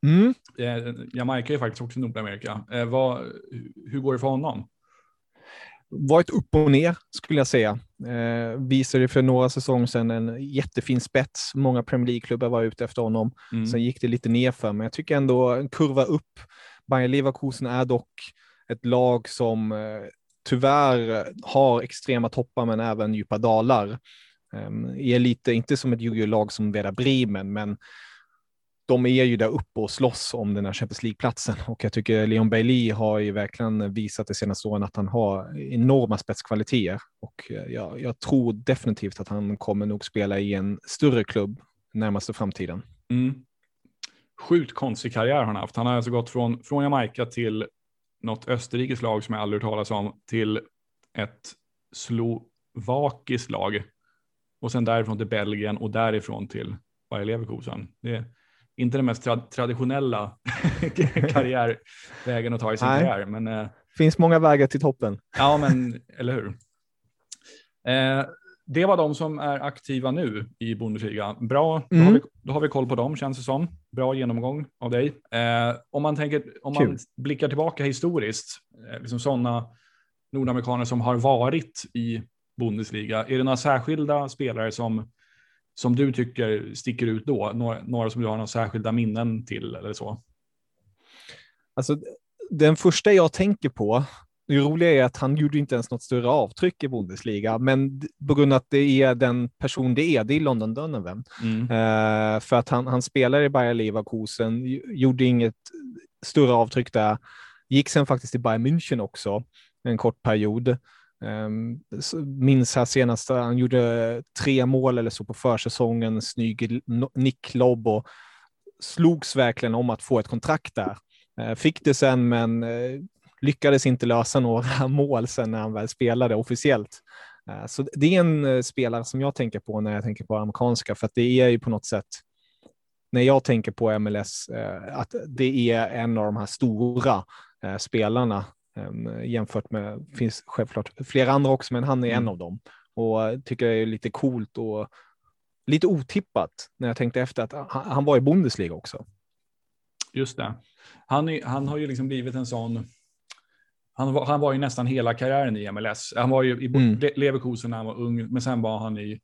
Mm.
Eh, Jamaica är faktiskt också Nordamerika. Eh, vad, hur går det för honom?
Varit upp och ner skulle jag säga. Eh, visade för några säsonger sedan en jättefin spets. Många Premier League-klubbar var ute efter honom.
Mm.
Sen gick det lite nerför, men jag tycker ändå en kurva upp. Bayer Leverkusen är dock ett lag som eh, tyvärr har extrema toppar, men även djupa dalar. Um, är lite, inte som ett jojo-lag som Werder Bremen, men de är ju där uppe och slåss om den här Champions League-platsen och jag tycker Leon Bailey har ju verkligen visat de senaste åren att han har enorma spetskvaliteter och eh, jag, jag tror definitivt att han kommer nog spela i en större klubb närmaste framtiden.
Mm. Sjukt konstig karriär har han haft. Han har alltså gått från, från Jamaica till något österrikiskt lag som jag aldrig hört talas om till ett slovakiskt lag och sen därifrån till Belgien och därifrån till Bayer Leverkusen. Det är inte den mest tra- traditionella karriärvägen att ta i sin
Nej.
karriär, men eh,
Finns många vägar till toppen.
Ja, men eller hur? Eh, det var de som är aktiva nu i Bundesliga. Bra, då,
Mm.
har vi, då har vi koll på dem känns det som. Bra genomgång av dig. Eh, om man, tänker, om man
Kul.
blickar tillbaka historiskt, eh, liksom sådana nordamerikaner som har varit i Bundesliga, är det några särskilda spelare som, som du tycker sticker ut då? Några, några som du har några särskilda minnen till eller så?
Alltså, den första jag tänker på, det roliga är att han gjorde inte ens något större avtryck i Bundesliga, men på grund av att det är den person det är, det är London Donovan.
Mm.
Eh, för att han, han spelar i Bayer Leverkusen, gjorde inget större avtryck där. Gick sen faktiskt till Bayern München också en kort period. Ehm, minns här senast, han gjorde tre mål eller så på försäsongen, snygg nicklobb och slogs verkligen om att få ett kontrakt där. Ehm, fick det sen, men eh, lyckades inte lösa några mål sen när han väl spelade officiellt. Ehm, så det är en eh, spelare som jag tänker på när jag tänker på amerikanska, för att det är ju på något sätt, när jag tänker på MLS, eh, att det är en av de här stora spelarna jämfört med, finns självklart flera andra också, men han är en
Mm.
av dem. Och jag tycker det är lite coolt och lite otippat när jag tänkte efter att han, han var i Bundesliga också.
Just det. Han, är, han har ju liksom blivit en sån. Han var, han var ju nästan hela karriären i MLS. Han var ju i
Mm.
Le- Leverkusen när han var ung, men sen var han i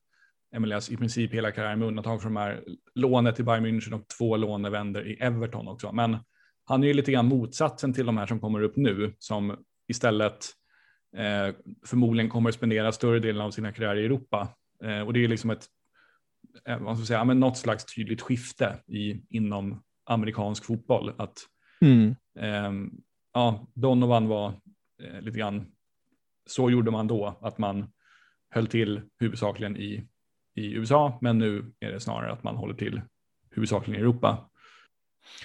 MLS i princip hela karriären med undantag från de här lånet till Bayern München och två lånevänder i Everton också. Men han är ju lite grann motsatsen till de här som kommer upp nu, som istället eh, förmodligen kommer spendera större delen av sina karriärer i Europa. Eh, och det är liksom ett, eh, vad ska jag säga, men något slags tydligt skifte i, inom amerikansk fotboll. Att
Mm.
Ehm, ja, Donovan var eh, lite grann, så gjorde man då, att man höll till huvudsakligen i, i USA, men nu är det snarare att man håller till huvudsakligen i Europa.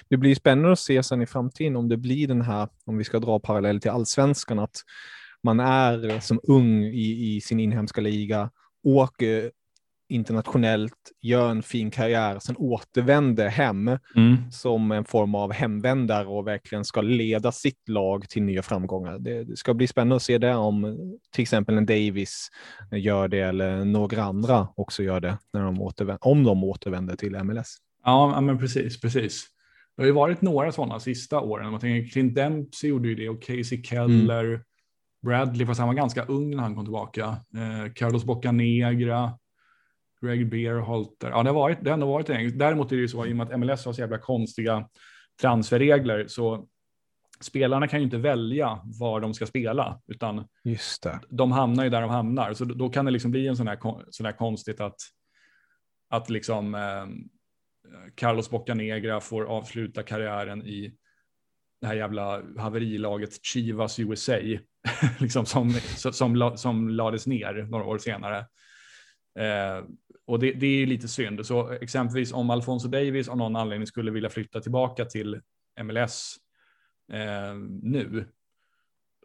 Det blir spännande att se sen i framtiden om det blir den här, om vi ska dra parallell till allsvenskan, att man är som ung i, i sin inhemska liga, åker internationellt, gör en fin karriär, sen återvänder hem
Mm.
som en form av hemvändare och verkligen ska leda sitt lag till nya framgångar. Det, det ska bli spännande att se det om till exempel en Davis gör det eller några andra också gör det när de återvänder, om de återvänder till MLS.
Ja, men precis, precis. Det har ju varit några sådana sista åren. Man tänker, Clint Dempsey gjorde ju det och Casey Keller, Bradley, fast han var ganska ung när han kom tillbaka. Eh, Carlos Bocanegra, Greg Beerhalter. Ja, det har, varit, det har ändå varit en. Däremot är det ju så, i och med att MLS har så jävla konstiga transferregler, så spelarna kan ju inte välja var de ska spela, utan
Just det.
de hamnar ju där de hamnar. Så då, kan det liksom bli en sån här, sån här konstigt att, att liksom eh, Carlos Bocanegra får avsluta karriären i det här jävla haverilaget Chivas USA, liksom som, som, som, som lades ner några år senare. Eh, och det, det är ju lite synd. Så exempelvis om Alfonso Davis av någon anledning skulle vilja flytta tillbaka till MLS eh, nu,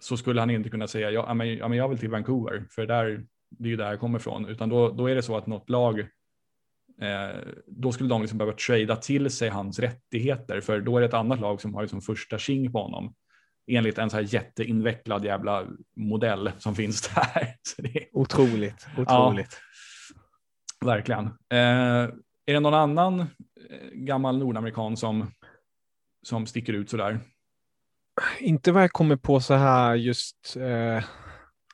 så skulle han inte kunna säga ja, men, ja, men jag vill till Vancouver, för där, det är ju där jag kommer ifrån, utan då, då är det så att något lag, då skulle de liksom behöva trada till sig hans rättigheter, för då är det ett annat lag som har liksom första tjing på honom, enligt en så här jätteinvecklad jävla modell som finns där. Så det är,
Otroligt, otroligt.
verkligen. Eh, är det någon annan eh, gammal nordamerikan som, som sticker ut sådär?
Inte vad jag kommer på så här just eh,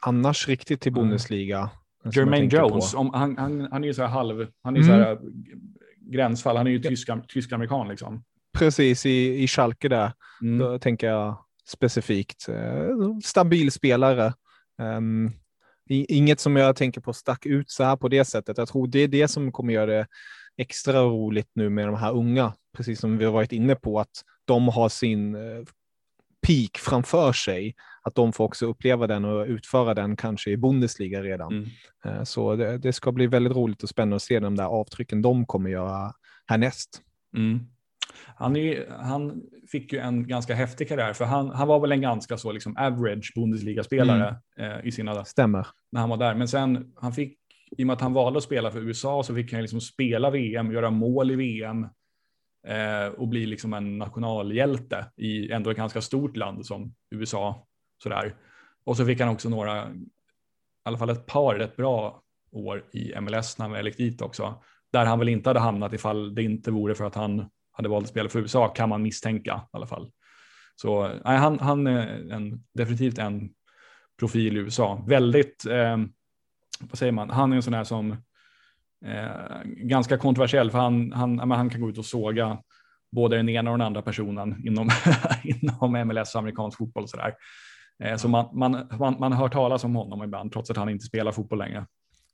annars riktigt till
Mm.
Bundesliga.
Jermaine. Jones, om, han, han, han är ju så här halv, han är ju
Mm.
så här äh, gränsfall, han är ju tysk, tysk-amerikan liksom.
Precis i, i Schalke där.
Mm.
Då tänker jag specifikt. Eh, stabil spelare. I- inget som jag tänker på stack ut så här på det sättet. Jag tror det är det som kommer göra det extra roligt nu med de här unga. Precis som vi har varit inne på att de har sin eh, peak framför sig. Att de får också uppleva den och utföra den kanske i Bundesliga redan.
Mm.
Eh, Så det, det ska bli väldigt roligt och spännande att se de där avtrycken de kommer göra härnäst.
Mm. Han, är, han fick ju en ganska häftig karriär, för han, han var väl en ganska så liksom average Bundesliga-spelare eh, i sina,
Stämmer.
när han var där. Men sen, han fick, i och med att han valde att spela för USA, så fick han liksom spela VM, göra mål i VM eh, och bli liksom en nationalhjälte i ändå ett ganska stort land som USA. Sådär. Och så fick han också några, i alla fall ett par rätt bra år i MLS när han väl gick dit också. Där han väl inte hade hamnat ifall det inte vore för att han hade valt att spela för USA, kan man misstänka i alla fall. Så nej, han, han är en, definitivt en profil i USA. Väldigt, eh, vad säger man, han är en sån här som eh, ganska kontroversiell, för han, han, ja, men han kan gå ut och såga både den ena och den andra personen inom, inom MLS och amerikansk fotboll. och Sådär så man, man, man, man hör talas om honom ibland, trots att han inte spelar fotboll längre.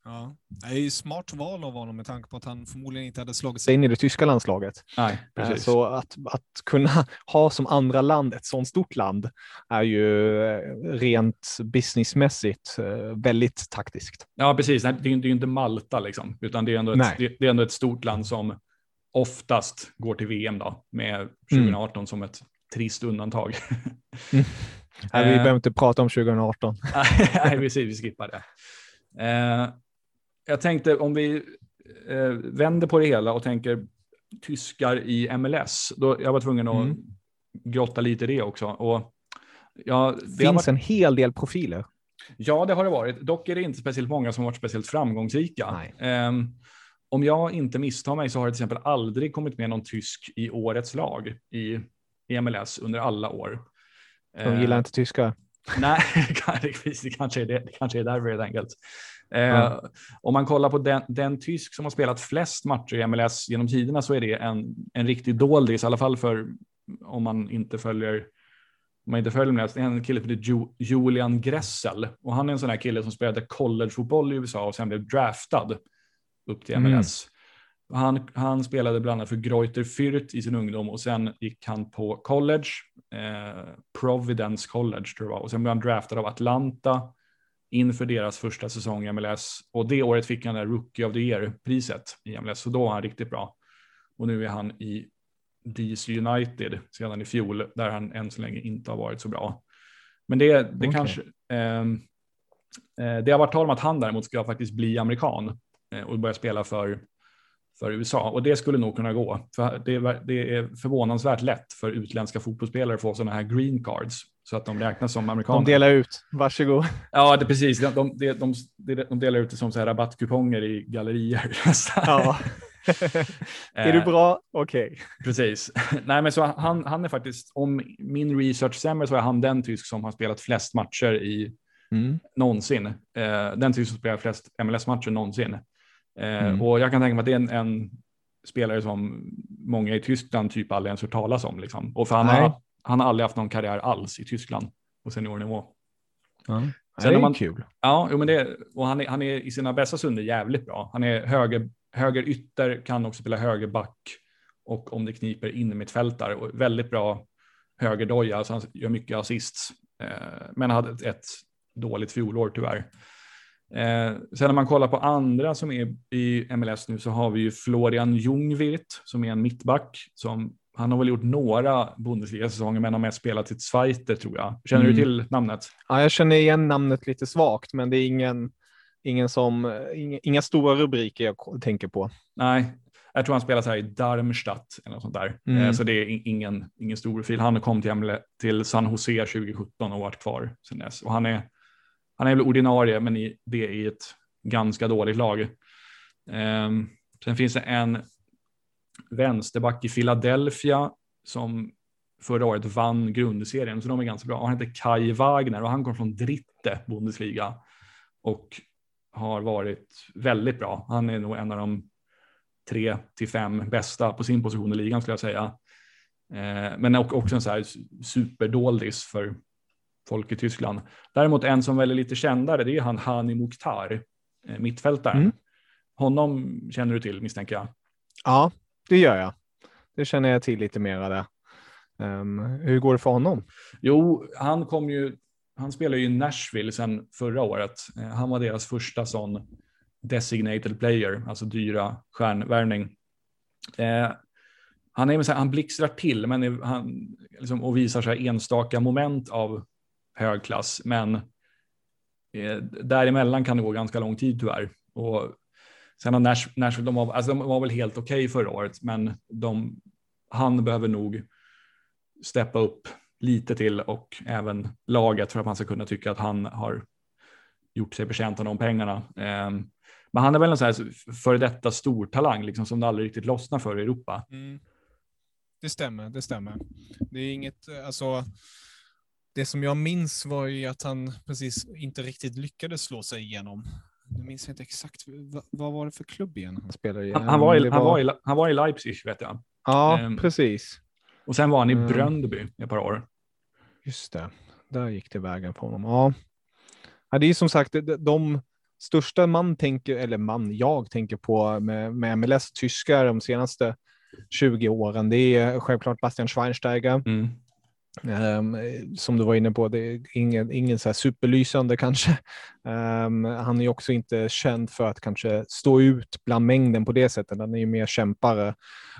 Ja. Det är ju smart val av honom med tanke på att han förmodligen inte hade slagit sig
in i det tyska landslaget.
Nej,
Eh,
precis.
Så att, att kunna ha som andra land ett sådant stort land är ju eh, rent businessmässigt eh, väldigt taktiskt.
Ja, precis. Nej, Det är ju inte Malta, liksom, utan det är, ändå ett, det, är ändå ett stort land som oftast går till VM då, med 2018 som ett trist undantag.
Nej, vi
Eh.
behöver inte prata om 2018.
Nej, precis, vi skippar det. Eh, jag tänkte om vi eh, vänder på det hela och tänker tyskar i MLS. Då, jag var tvungen att
Mm.
grotta lite i det också. Och, ja, det
finns
varit,
en hel del profiler.
ja, det har det varit. Dock är det inte speciellt många som har varit speciellt framgångsrika. Ehm, om jag inte misstar mig så har det till exempel aldrig kommit med någon tysk i årets lag i, i MLS under alla år.
De gillar inte tyskar.
Nej, det kanske är, det, det kanske är därför helt enkelt. Eh,
Ja.
Om man kollar på den, den tysk som har spelat flest matcher i MLS genom tiderna så är det en, en riktig doldis, i alla fall för om man inte följer om man inte följer MLS. Det är en kille som heter Julian Gressel och han är en sån här kille som spelade collegefotboll i USA och sen blev draftad upp till
Mm.
Han, han spelade bland annat för Greuther Fürth i sin ungdom och sen gick han på college, eh, Providence College tror jag och sen blev han draftad av Atlanta inför deras första säsong i MLS och det året fick han det Rookie of the Year-priset i MLS, så då var han riktigt bra. Och nu är han i DC United sedan i fjol, där han än så länge inte har varit så bra. Men det, det
Okej.
kanske, ehm, eh, det har varit tal om att han däremot ska faktiskt bli amerikan eh, och börja spela för, för USA. Och det skulle nog kunna gå. För det, är, det är förvånansvärt lätt för utländska fotbollsspelare att få sådana här green cards så att de räknas som amerikaner.
De delar ut, varsågod.
Ja, det, precis. De, de, de, de, de delar ut det som så här rabattkuponger i gallerier.
Ja. är du
Eh,
bra? Okej.
Precis. Nej, men så han, han är faktiskt, om min research stämmer så är han den tysk som har spelat flest matcher i
Mm.
någonsin. Eh, den tysk som spelar flest MLS-matcher någonsin. Eh,
Mm.
Och jag kan tänka mig att det är en, en spelare som många i Tyskland typ aldrig ens hört talas om. Liksom. Och för han
Nej.
har, han har aldrig haft någon karriär alls i Tyskland på seniornivå.
Ja.
Sen
det är
man-
kul.
Ja, jo, men det, och han är, han är i sina bästa stunder jävligt bra. Han är höger, höger ytter, kan också spela högerback och om det kniper in mittfältare och väldigt bra högerdoja, så han gör mycket assists. Eh, men hade ett, ett dåligt fjolår tyvärr. Eh, sen när man kollar på andra som är i MLS nu så har vi ju Florian Ljungwirth som är en mittback som han har väl gjort några Bundesliga-säsonger men har mest spelat i Zweite tror jag. Känner
Mm.
du till namnet?
Ja, jag känner igen namnet lite svagt, men det är ingen, ingen som, inga, inga stora rubriker jag tänker på.
Nej, jag tror han spelar så här i Darmstadt eller något sånt där.
Mm.
Eh, Så det är ingen, ingen stor profil. Han kom till, till San Jose 2017 och varit kvar sedan dess. Och han är, han är väl ordinarie, men i, det är i ett ganska dåligt lag. Eh, sen finns det en vänsterback i Philadelphia som förra året vann grundserien, så de är ganska bra. Han heter Kai Wagner och han kom från Dritte Bundesliga och har varit väldigt bra. Han är nog en av de tre till fem bästa på sin position i ligan skulle jag säga. Eh, men också en så här superdoldis för folk i Tyskland. Däremot en som väl är lite kändare, det är han Hani Mukhtar, eh, mittfältaren.
Mm.
Honom känner du till misstänker jag.
Ja, det gör jag. Det känner jag till lite mer av det. Ehm, hur går det för honom?
Jo, han kom ju, han spelar ju i Nashville sedan förra året. Eh, Han var deras första sån designated player, alltså dyra stjärnvärvning. Eh, han, är, han blixtrar till men är, han, liksom, och visar så enstaka moment av hög klass. Men eh, däremellan kan det gå ganska lång tid tyvärr. Och sen har Nash, Nashville, de var, alltså, de var väl helt okej förra året, men de, han behöver nog steppa upp lite till och även laget för att man ska kunna tycka att han har gjort sig förtjänt av de pengarna. Eh, Men han är väl en sån här före detta stortalang liksom, som det aldrig riktigt lossnar för i Europa.
Mm. Det stämmer, det stämmer. Det är inget, alltså, det som jag minns var ju att han precis inte riktigt lyckades slå sig igenom. Nu minns jag inte exakt, vad, vad var det för klubb igen?
Han spelar i,
Han, han, var, i, han, var i, han var i Leipzig vet jag.
Ja,
ehm,
precis.
Och sen var han i
Mm.
Bröndby ett par år.
Just det. Där gick det vägen för honom. Ja. ja det är som sagt de, de största man tänker, eller man, jag tänker på med, med MLS tyskar de senaste 20 åren. Det är självklart Bastian Schweinsteiger.
Mm.
Ehm, som du var inne på, det är ingen, ingen så här superlysande kanske. Ehm, han är också inte känd för att kanske stå ut bland mängden på det sättet. Han är ju mer kämpare.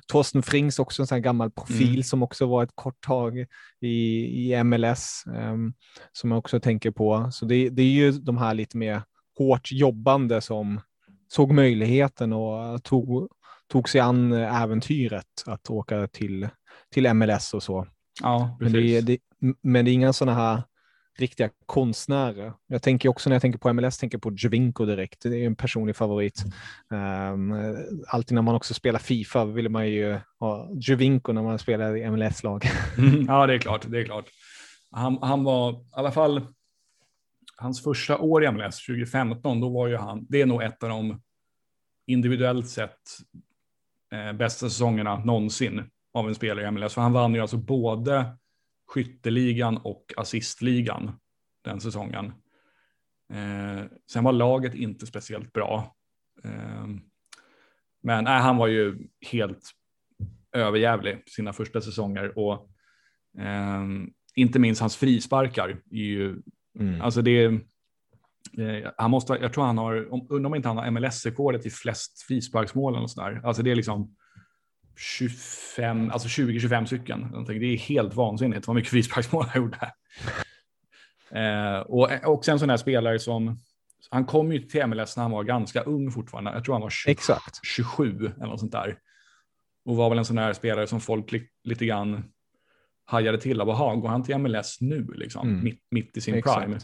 Torsten Frings också en sån gammal profil
Mm.
som också var ett kort tag i, i MLS ehm, som jag också tänker på. Så det, det är ju de här lite mer hårt jobbande som såg möjligheten och tog, tog sig an äventyret att åka till, till MLS och så.
Ja,
Men det, är, det, men det är inga sådana här riktiga konstnärer. Jag tänker också när jag tänker på MLS, tänker på Jovinko direkt. Det är en personlig favorit. Um, alltid när man också spelar Fifa vill man ju ha Jovinko när man spelar i MLS-lag.
Mm, ja, det är klart. Det är klart. Han, han var i alla fall hans första år i MLS 2015. Då var ju han. Det är nog ett av de individuellt sett eh, bästa säsongerna någonsin av en spelare i MLS. För han vann ju alltså både skytteligan och assistligan den säsongen. Eh, sen var laget inte speciellt bra. Eh, men nej, han var ju helt överjävlig sina första säsonger och eh, inte minst hans frisparkar är ju,
Mm.
alltså det eh, han måste, jag tror han har, om, undrar om inte han har MLS-rekordet i flest frisparksmål eller sådär. Alltså det är liksom 25, alltså 20-25 stycken. Det är helt vansinnigt vad mycket frisparksmål han gjorde. Eh, och också en sån här spelare som, han kom ju till MLS när han var ganska ung fortfarande. Jag tror han var 20,
Exakt.
27 eller något sånt där. Och var väl en sån här spelare som folk li, lite grann hajade till av. Jaha, går han till MLS nu liksom?
Mm.
Mitt, mitt i sin
Exakt.
prime.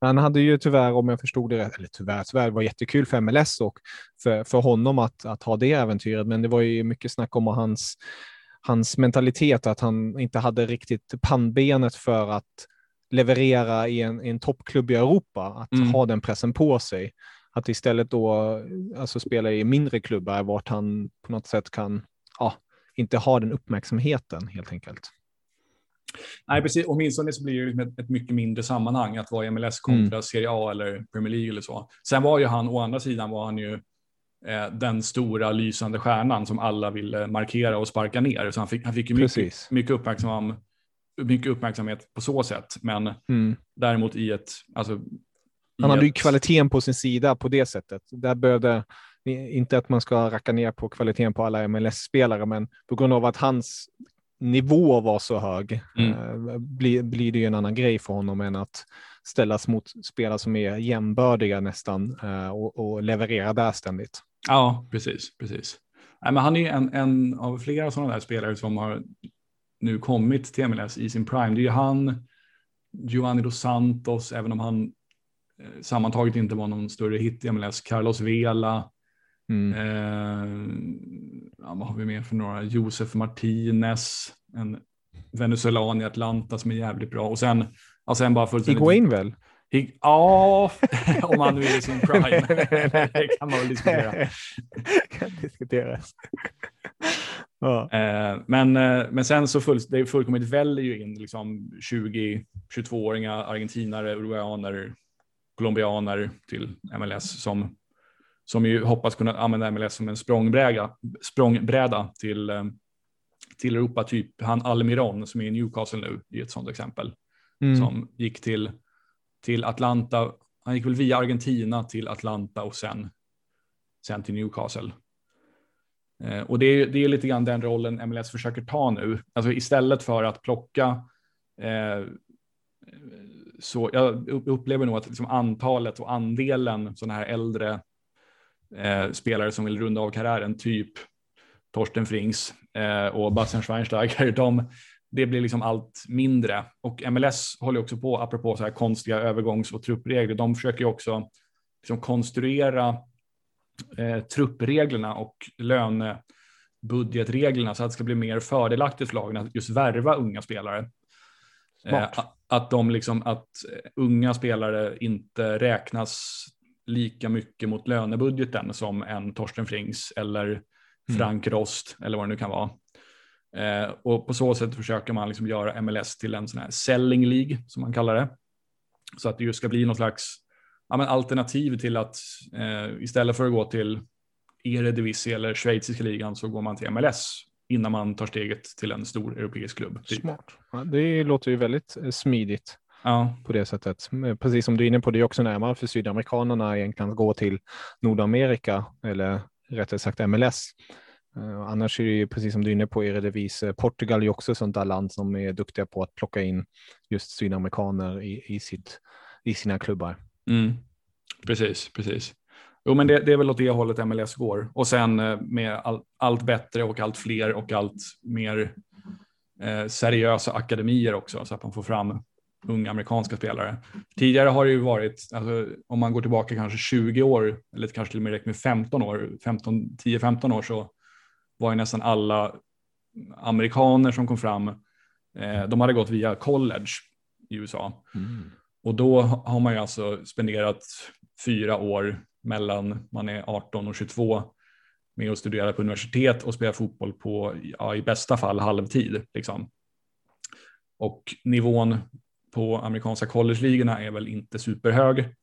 Han hade ju tyvärr, om jag förstod det rätt, eller tyvärr, tyvärr, det var jättekul för MLS och för, för honom att, att ha det äventyret, men det var ju mycket snack om hans, hans mentalitet, att han inte hade riktigt pannbenet för att leverera i en, i en toppklubb i Europa, att
Mm.
ha den pressen på sig. Att istället då alltså spela i mindre klubbar vart han på något sätt kan, ja, inte ha den uppmärksamheten helt enkelt.
Nej, precis. Åtminstone så blir det liksom ett, ett mycket mindre sammanhang att vara i MLS kontra Serie A eller Premier League eller så. Sen var ju han, å andra sidan var han ju eh, den stora lysande stjärnan som alla ville markera och sparka ner. Så han fick, han fick ju mycket, mycket, uppmärksam, mycket uppmärksamhet på så sätt. Men
Mm.
däremot i ett... Alltså, i
Han hade ju
ett-
kvaliteten på sin sida på det sättet. Där behövde, inte att man ska racka ner på kvaliteten på alla MLS-spelare, men på grund av att hans nivå var så hög
Mm.
eh, blir, blir det ju en annan grej för honom än att ställas mot spelare som är jämbördiga nästan eh, och, och leverera där ständigt.
Ja, precis. precis. Nej, men han är ju en, en av flera sådana där spelare som har nu kommit till MLS i sin prime. Det är ju han, Giovanni dos Santos, även om han eh, sammantaget inte var någon större hit i MLS, Carlos Vela,
Mm.
eh, ja, vad har vi mer för några, Josef Martinez, en venezuelan i Atlanta som är jävligt bra. Och sen, och sen bara fullständigt...
Higuain väl?
Hig- Ja, om han nu är i sin prime. det kan man väl diskutera.
kan diskuteras. ja.
Eh, men, eh, men sen så full, det fullkomligt väljer ju in liksom 20-22-åringar, argentinare, uruguayaner, colombianer till MLS som, som ju hoppas kunna använda MLS som en språngbräda, språngbräda till, eh, till Europa, typ han Almiron som är i Newcastle nu i ett sådant exempel,
Mm.
som gick till, till Atlanta, han gick väl via Argentina till Atlanta och sen, sen till Newcastle. Eh, och det är, det är lite grann den rollen MLS försöker ta nu. Alltså istället för att plocka eh, så jag upplever nog att liksom antalet och andelen sådana här äldre eh, spelare som vill runda av karriären, typ Torsten Frings eh, och Bastian Schweinsteiger, de, det blir liksom allt mindre. Och MLS håller också på, apropå så här konstiga övergångs och truppregler, de försöker ju också liksom konstruera eh, truppreglerna och lönebudgetreglerna så att det ska bli mer fördelaktigt för lagen att just värva unga spelare. Eh, att de liksom, att unga spelare inte räknas lika mycket mot lönebudgeten som en Torsten Frings eller Frank Rost eller vad det nu kan vara. Eh, och på så sätt försöker man liksom göra MLS till en sån här selling League som man kallar det. Så att det just ska bli någon slags ja, alternativ till att eh, istället för att gå till Eredivisie eller schweiziska ligan så går man till MLS innan man tar steget till en stor europeisk klubb. Typ.
Smart. Ja, det låter ju väldigt eh, smidigt
Ja,
på det sättet. Precis som du är inne på, det är också närmare för sydamerikanerna egentligen att gå till Nordamerika eller rättare sagt MLS. Eh, annars är det ju precis som du är inne på Eredivisie. Portugal är ju också ett sånt där land som är duktiga på att plocka in just sydamerikaner i, i, sitt, i sina klubbar.
mm. precis, precis. Jo, men det, det är väl åt det hållet MLS går. Och sen eh, med all, allt bättre och allt fler och allt mer eh, seriösa akademier också, så att man får fram unga amerikanska spelare. Tidigare har det ju varit, alltså, om man går tillbaka kanske 20 år, eller kanske till och med räcker med 15 år, 15, 10-15 år, så var ju nästan alla amerikaner som kom fram, eh, de hade gått via college i USA. Och då har man ju alltså spenderat fyra år mellan man är 18 och 22 med att studera på universitet och spela fotboll på, ja, i bästa fall halvtid. Liksom. Och nivån på amerikanska college-ligorna är väl inte superhög.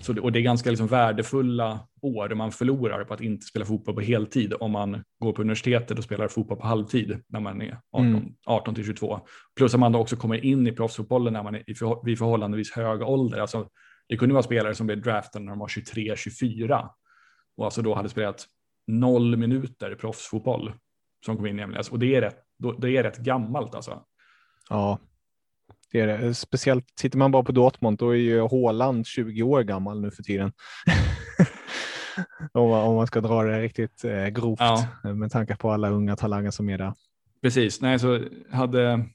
Så det, och det är ganska liksom värdefulla år man förlorar på att inte spela fotboll på heltid om man går på universitetet och spelar fotboll på halvtid när man är 18,
Mm.
18 till 22. Plus att man då också kommer in i proffsfotbollen när man är i för, vid förhållandevis hög ålder. Alltså, det kunde vara spelare som blev draftade när de var 23-24 och alltså då hade spelat noll minuter proffsfotboll som kom in i MLS. Och det är rätt, det är rätt gammalt alltså.
Ja, det är det. Speciellt tittar man bara på Dortmund, då är ju Håland 20 år gammal nu för tiden. om, man, om, man, ska dra det riktigt eh, grovt ja. med tanke på alla unga talanger som är där.
Precis, nej så hade,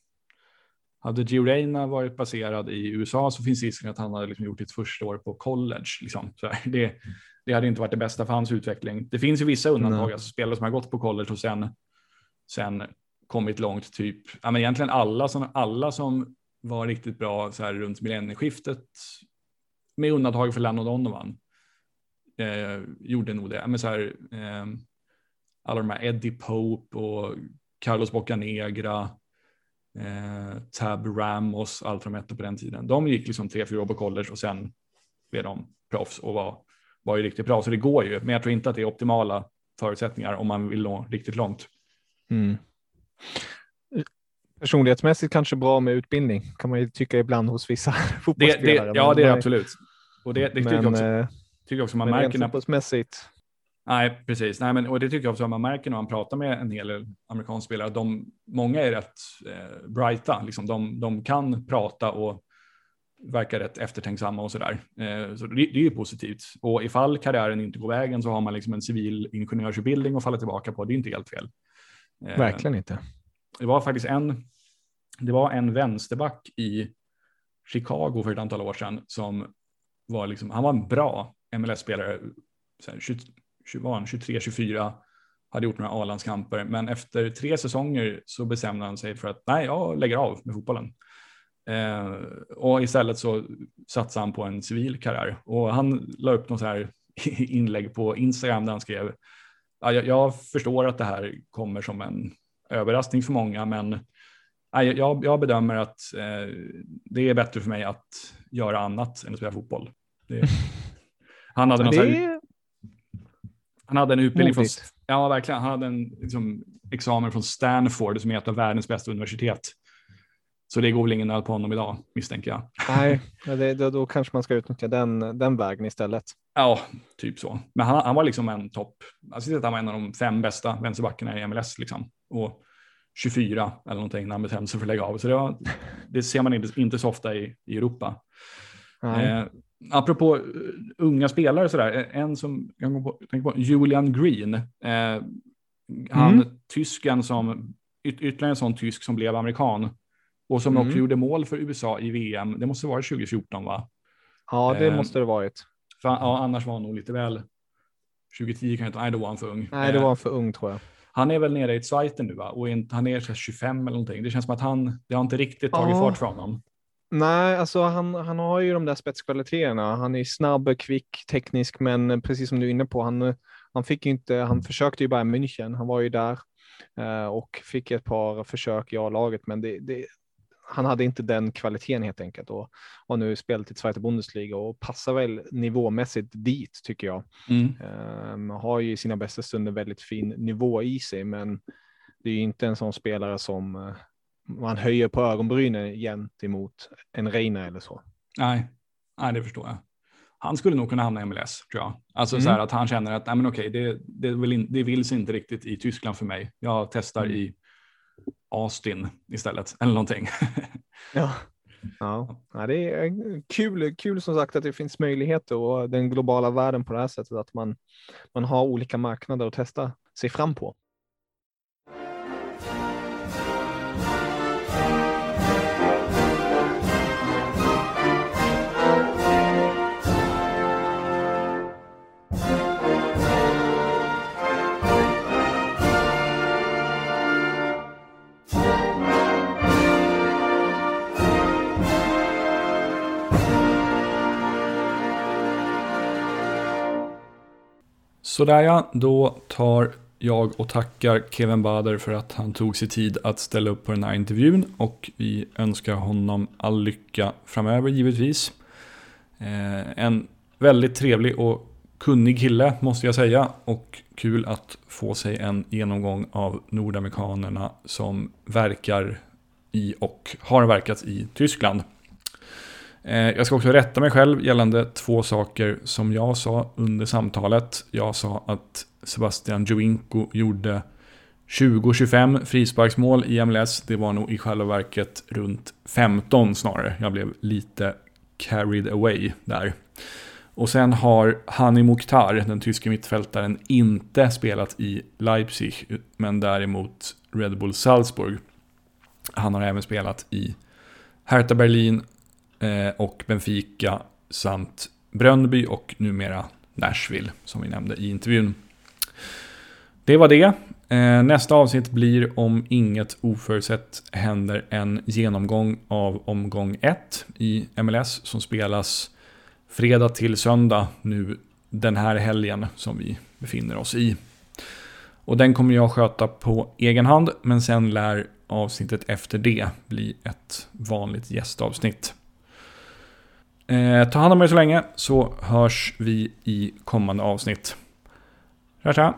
hade Gio Reyna varit baserad i USA så finns risken att han hade liksom gjort sitt första år på college. Liksom. Det, det hade inte varit det bästa för hans utveckling. Det finns ju vissa undantag, alltså spelare som har gått på college och sen, sen kommit långt, typ, ja, men egentligen alla som, alla som var riktigt bra så här runt millennieskiftet, med undantag för Lennon Donovan, eh, gjorde nog det. Men så här, eh, alla de här Eddie Pope och Carlos Bocanegra, eh, Tab Ramos, allt de hette på den tiden. De gick liksom tre, fyra år på college och sen blev de proffs och var, var ju riktigt bra. Så det går ju, men jag tror inte att det är optimala förutsättningar om man vill nå riktigt långt. Mm.
Personlighetsmässigt kanske bra med utbildning kan man ju tycka ibland hos vissa fotbollsspelare.
Det, det, ja, det är det absolut. Och det, det tycker, men, jag också, eh, tycker också man märker.
Fotbollsmässigt
Nej, precis. Nej, men, och det tycker jag också man märker när man pratar med en hel del amerikanska spelare. De, många är rätt eh, brighta, liksom. de, de kan prata och verkar rätt eftertänksamma och sådär. Eh, så det, det, är ju positivt. Och ifall karriären inte går vägen så har man liksom en civil ingenjörsutbildning att falla tillbaka på. Det är inte helt fel.
Eh, Verkligen inte.
Det var faktiskt en, det var en vänsterback i Chicago för ett antal år sedan som var liksom, han var en bra MLS-spelare, 23-24, hade gjort några A-landskamper, men efter tre säsonger så bestämde han sig för att nej, jag lägger av med fotbollen. Eh, och istället så satsade han på en civil karriär. Och han la upp något så här inlägg på Instagram där han skrev jag, jag, förstår att det här kommer som en överraskning för många, men ja, jag, jag, bedömer att eh, det är bättre för mig att göra annat än att spela fotboll. Det, han hade det... här, han hade en utbildning från, ja verkligen, han hade en liksom, examen från Stanford som är ett av världens bästa universitet. Så det går väl ingen nöd på honom idag misstänker jag.
Nej, det, då, då kanske man ska utnyttja den, den vägen istället.
Ja, typ så. Men han, han var liksom en topp, alltså han var en av de fem bästa vänsterbackarna i MLS liksom. Och 24 eller någonting när han bestämde sig för att lägga av. Så det, var, det ser man inte, inte så ofta i, i Europa. Eh, apropå uh, unga spelare sådär, eh, en som jag på, tänker på, Julian Green. Eh, han mm. tysken som, yt, ytterligare en sån tysk som blev amerikan och som mm. också gjorde mål för USA i VM. Det måste vara 2014 va?
Ja, det eh, måste det varit.
För, ja, annars var han nog lite väl 2010 kan jag inte, nej då var han för ung.
Nej, det var han för ung tror jag.
Han är väl nere i Zweiten nu va? Och han är 25 eller någonting. Det känns som att han, det har inte riktigt tagit ja. fart för honom.
Nej, alltså han, han har ju de där spetskvaliteterna. Han är snabb, kvick, teknisk, men precis som du är inne på, han, han fick inte, han försökte ju bara i München. Han var ju där eh, och fick ett par försök i A-laget, men det, det, han hade inte den kvaliteten helt enkelt och har nu spelat i Zweite Bundesliga och passar väl nivåmässigt dit tycker jag. Mm. Um, har ju i sina bästa stunder väldigt fin nivå i sig, men det är ju inte en sån spelare som uh, man höjer på ögonbrynen gentemot en Reina eller så.
Nej, nej, det förstår jag. Han skulle nog kunna hamna i MLS tror jag. Alltså mm. så här att han känner att nej, men okej, det, det, vill in, det vill sig inte riktigt i Tyskland för mig. Jag testar mm. i Austin istället eller någonting.
ja. Ja, det är kul, kul som sagt att det finns möjligheter och den globala världen på det här sättet att man, man har olika marknader att testa sig fram på.
Sådär ja, då tar jag och tackar Kevin Bader för att han tog sig tid att ställa upp på den här intervjun och vi önskar honom all lycka framöver givetvis. Eh, en väldigt trevlig och kunnig kille måste jag säga och kul att få sig en genomgång av nordamerikanerna som verkar i och har verkat i Tyskland. Eh, jag ska också rätta mig själv gällande två saker som jag sa under samtalet. Jag sa att Sebastian Joinko gjorde 20-25 frisparksmål i MLS. Det var nog i själva verket runt 15 snarare. Jag blev lite carried away där. Och sen har Hani Mukhtar, den tyske mittfältaren, inte spelat i Leipzig, men däremot Red Bull Salzburg. Han har även spelat i Hertha Berlin Eh, och Benfica samt Brönnby och numera Nashville, som vi nämnde i intervjun. Det var det. Eh, nästa avsnitt blir om inget oförutsett händer en genomgång av omgång 1 i MLS som spelas fredag till söndag nu den här helgen som vi befinner oss i. Och den kommer jag sköta på egen hand, men sen lär avsnittet efter det bli ett vanligt gästavsnitt. Eh, ta hand om er så länge så hörs vi i kommande avsnitt. Tja tja!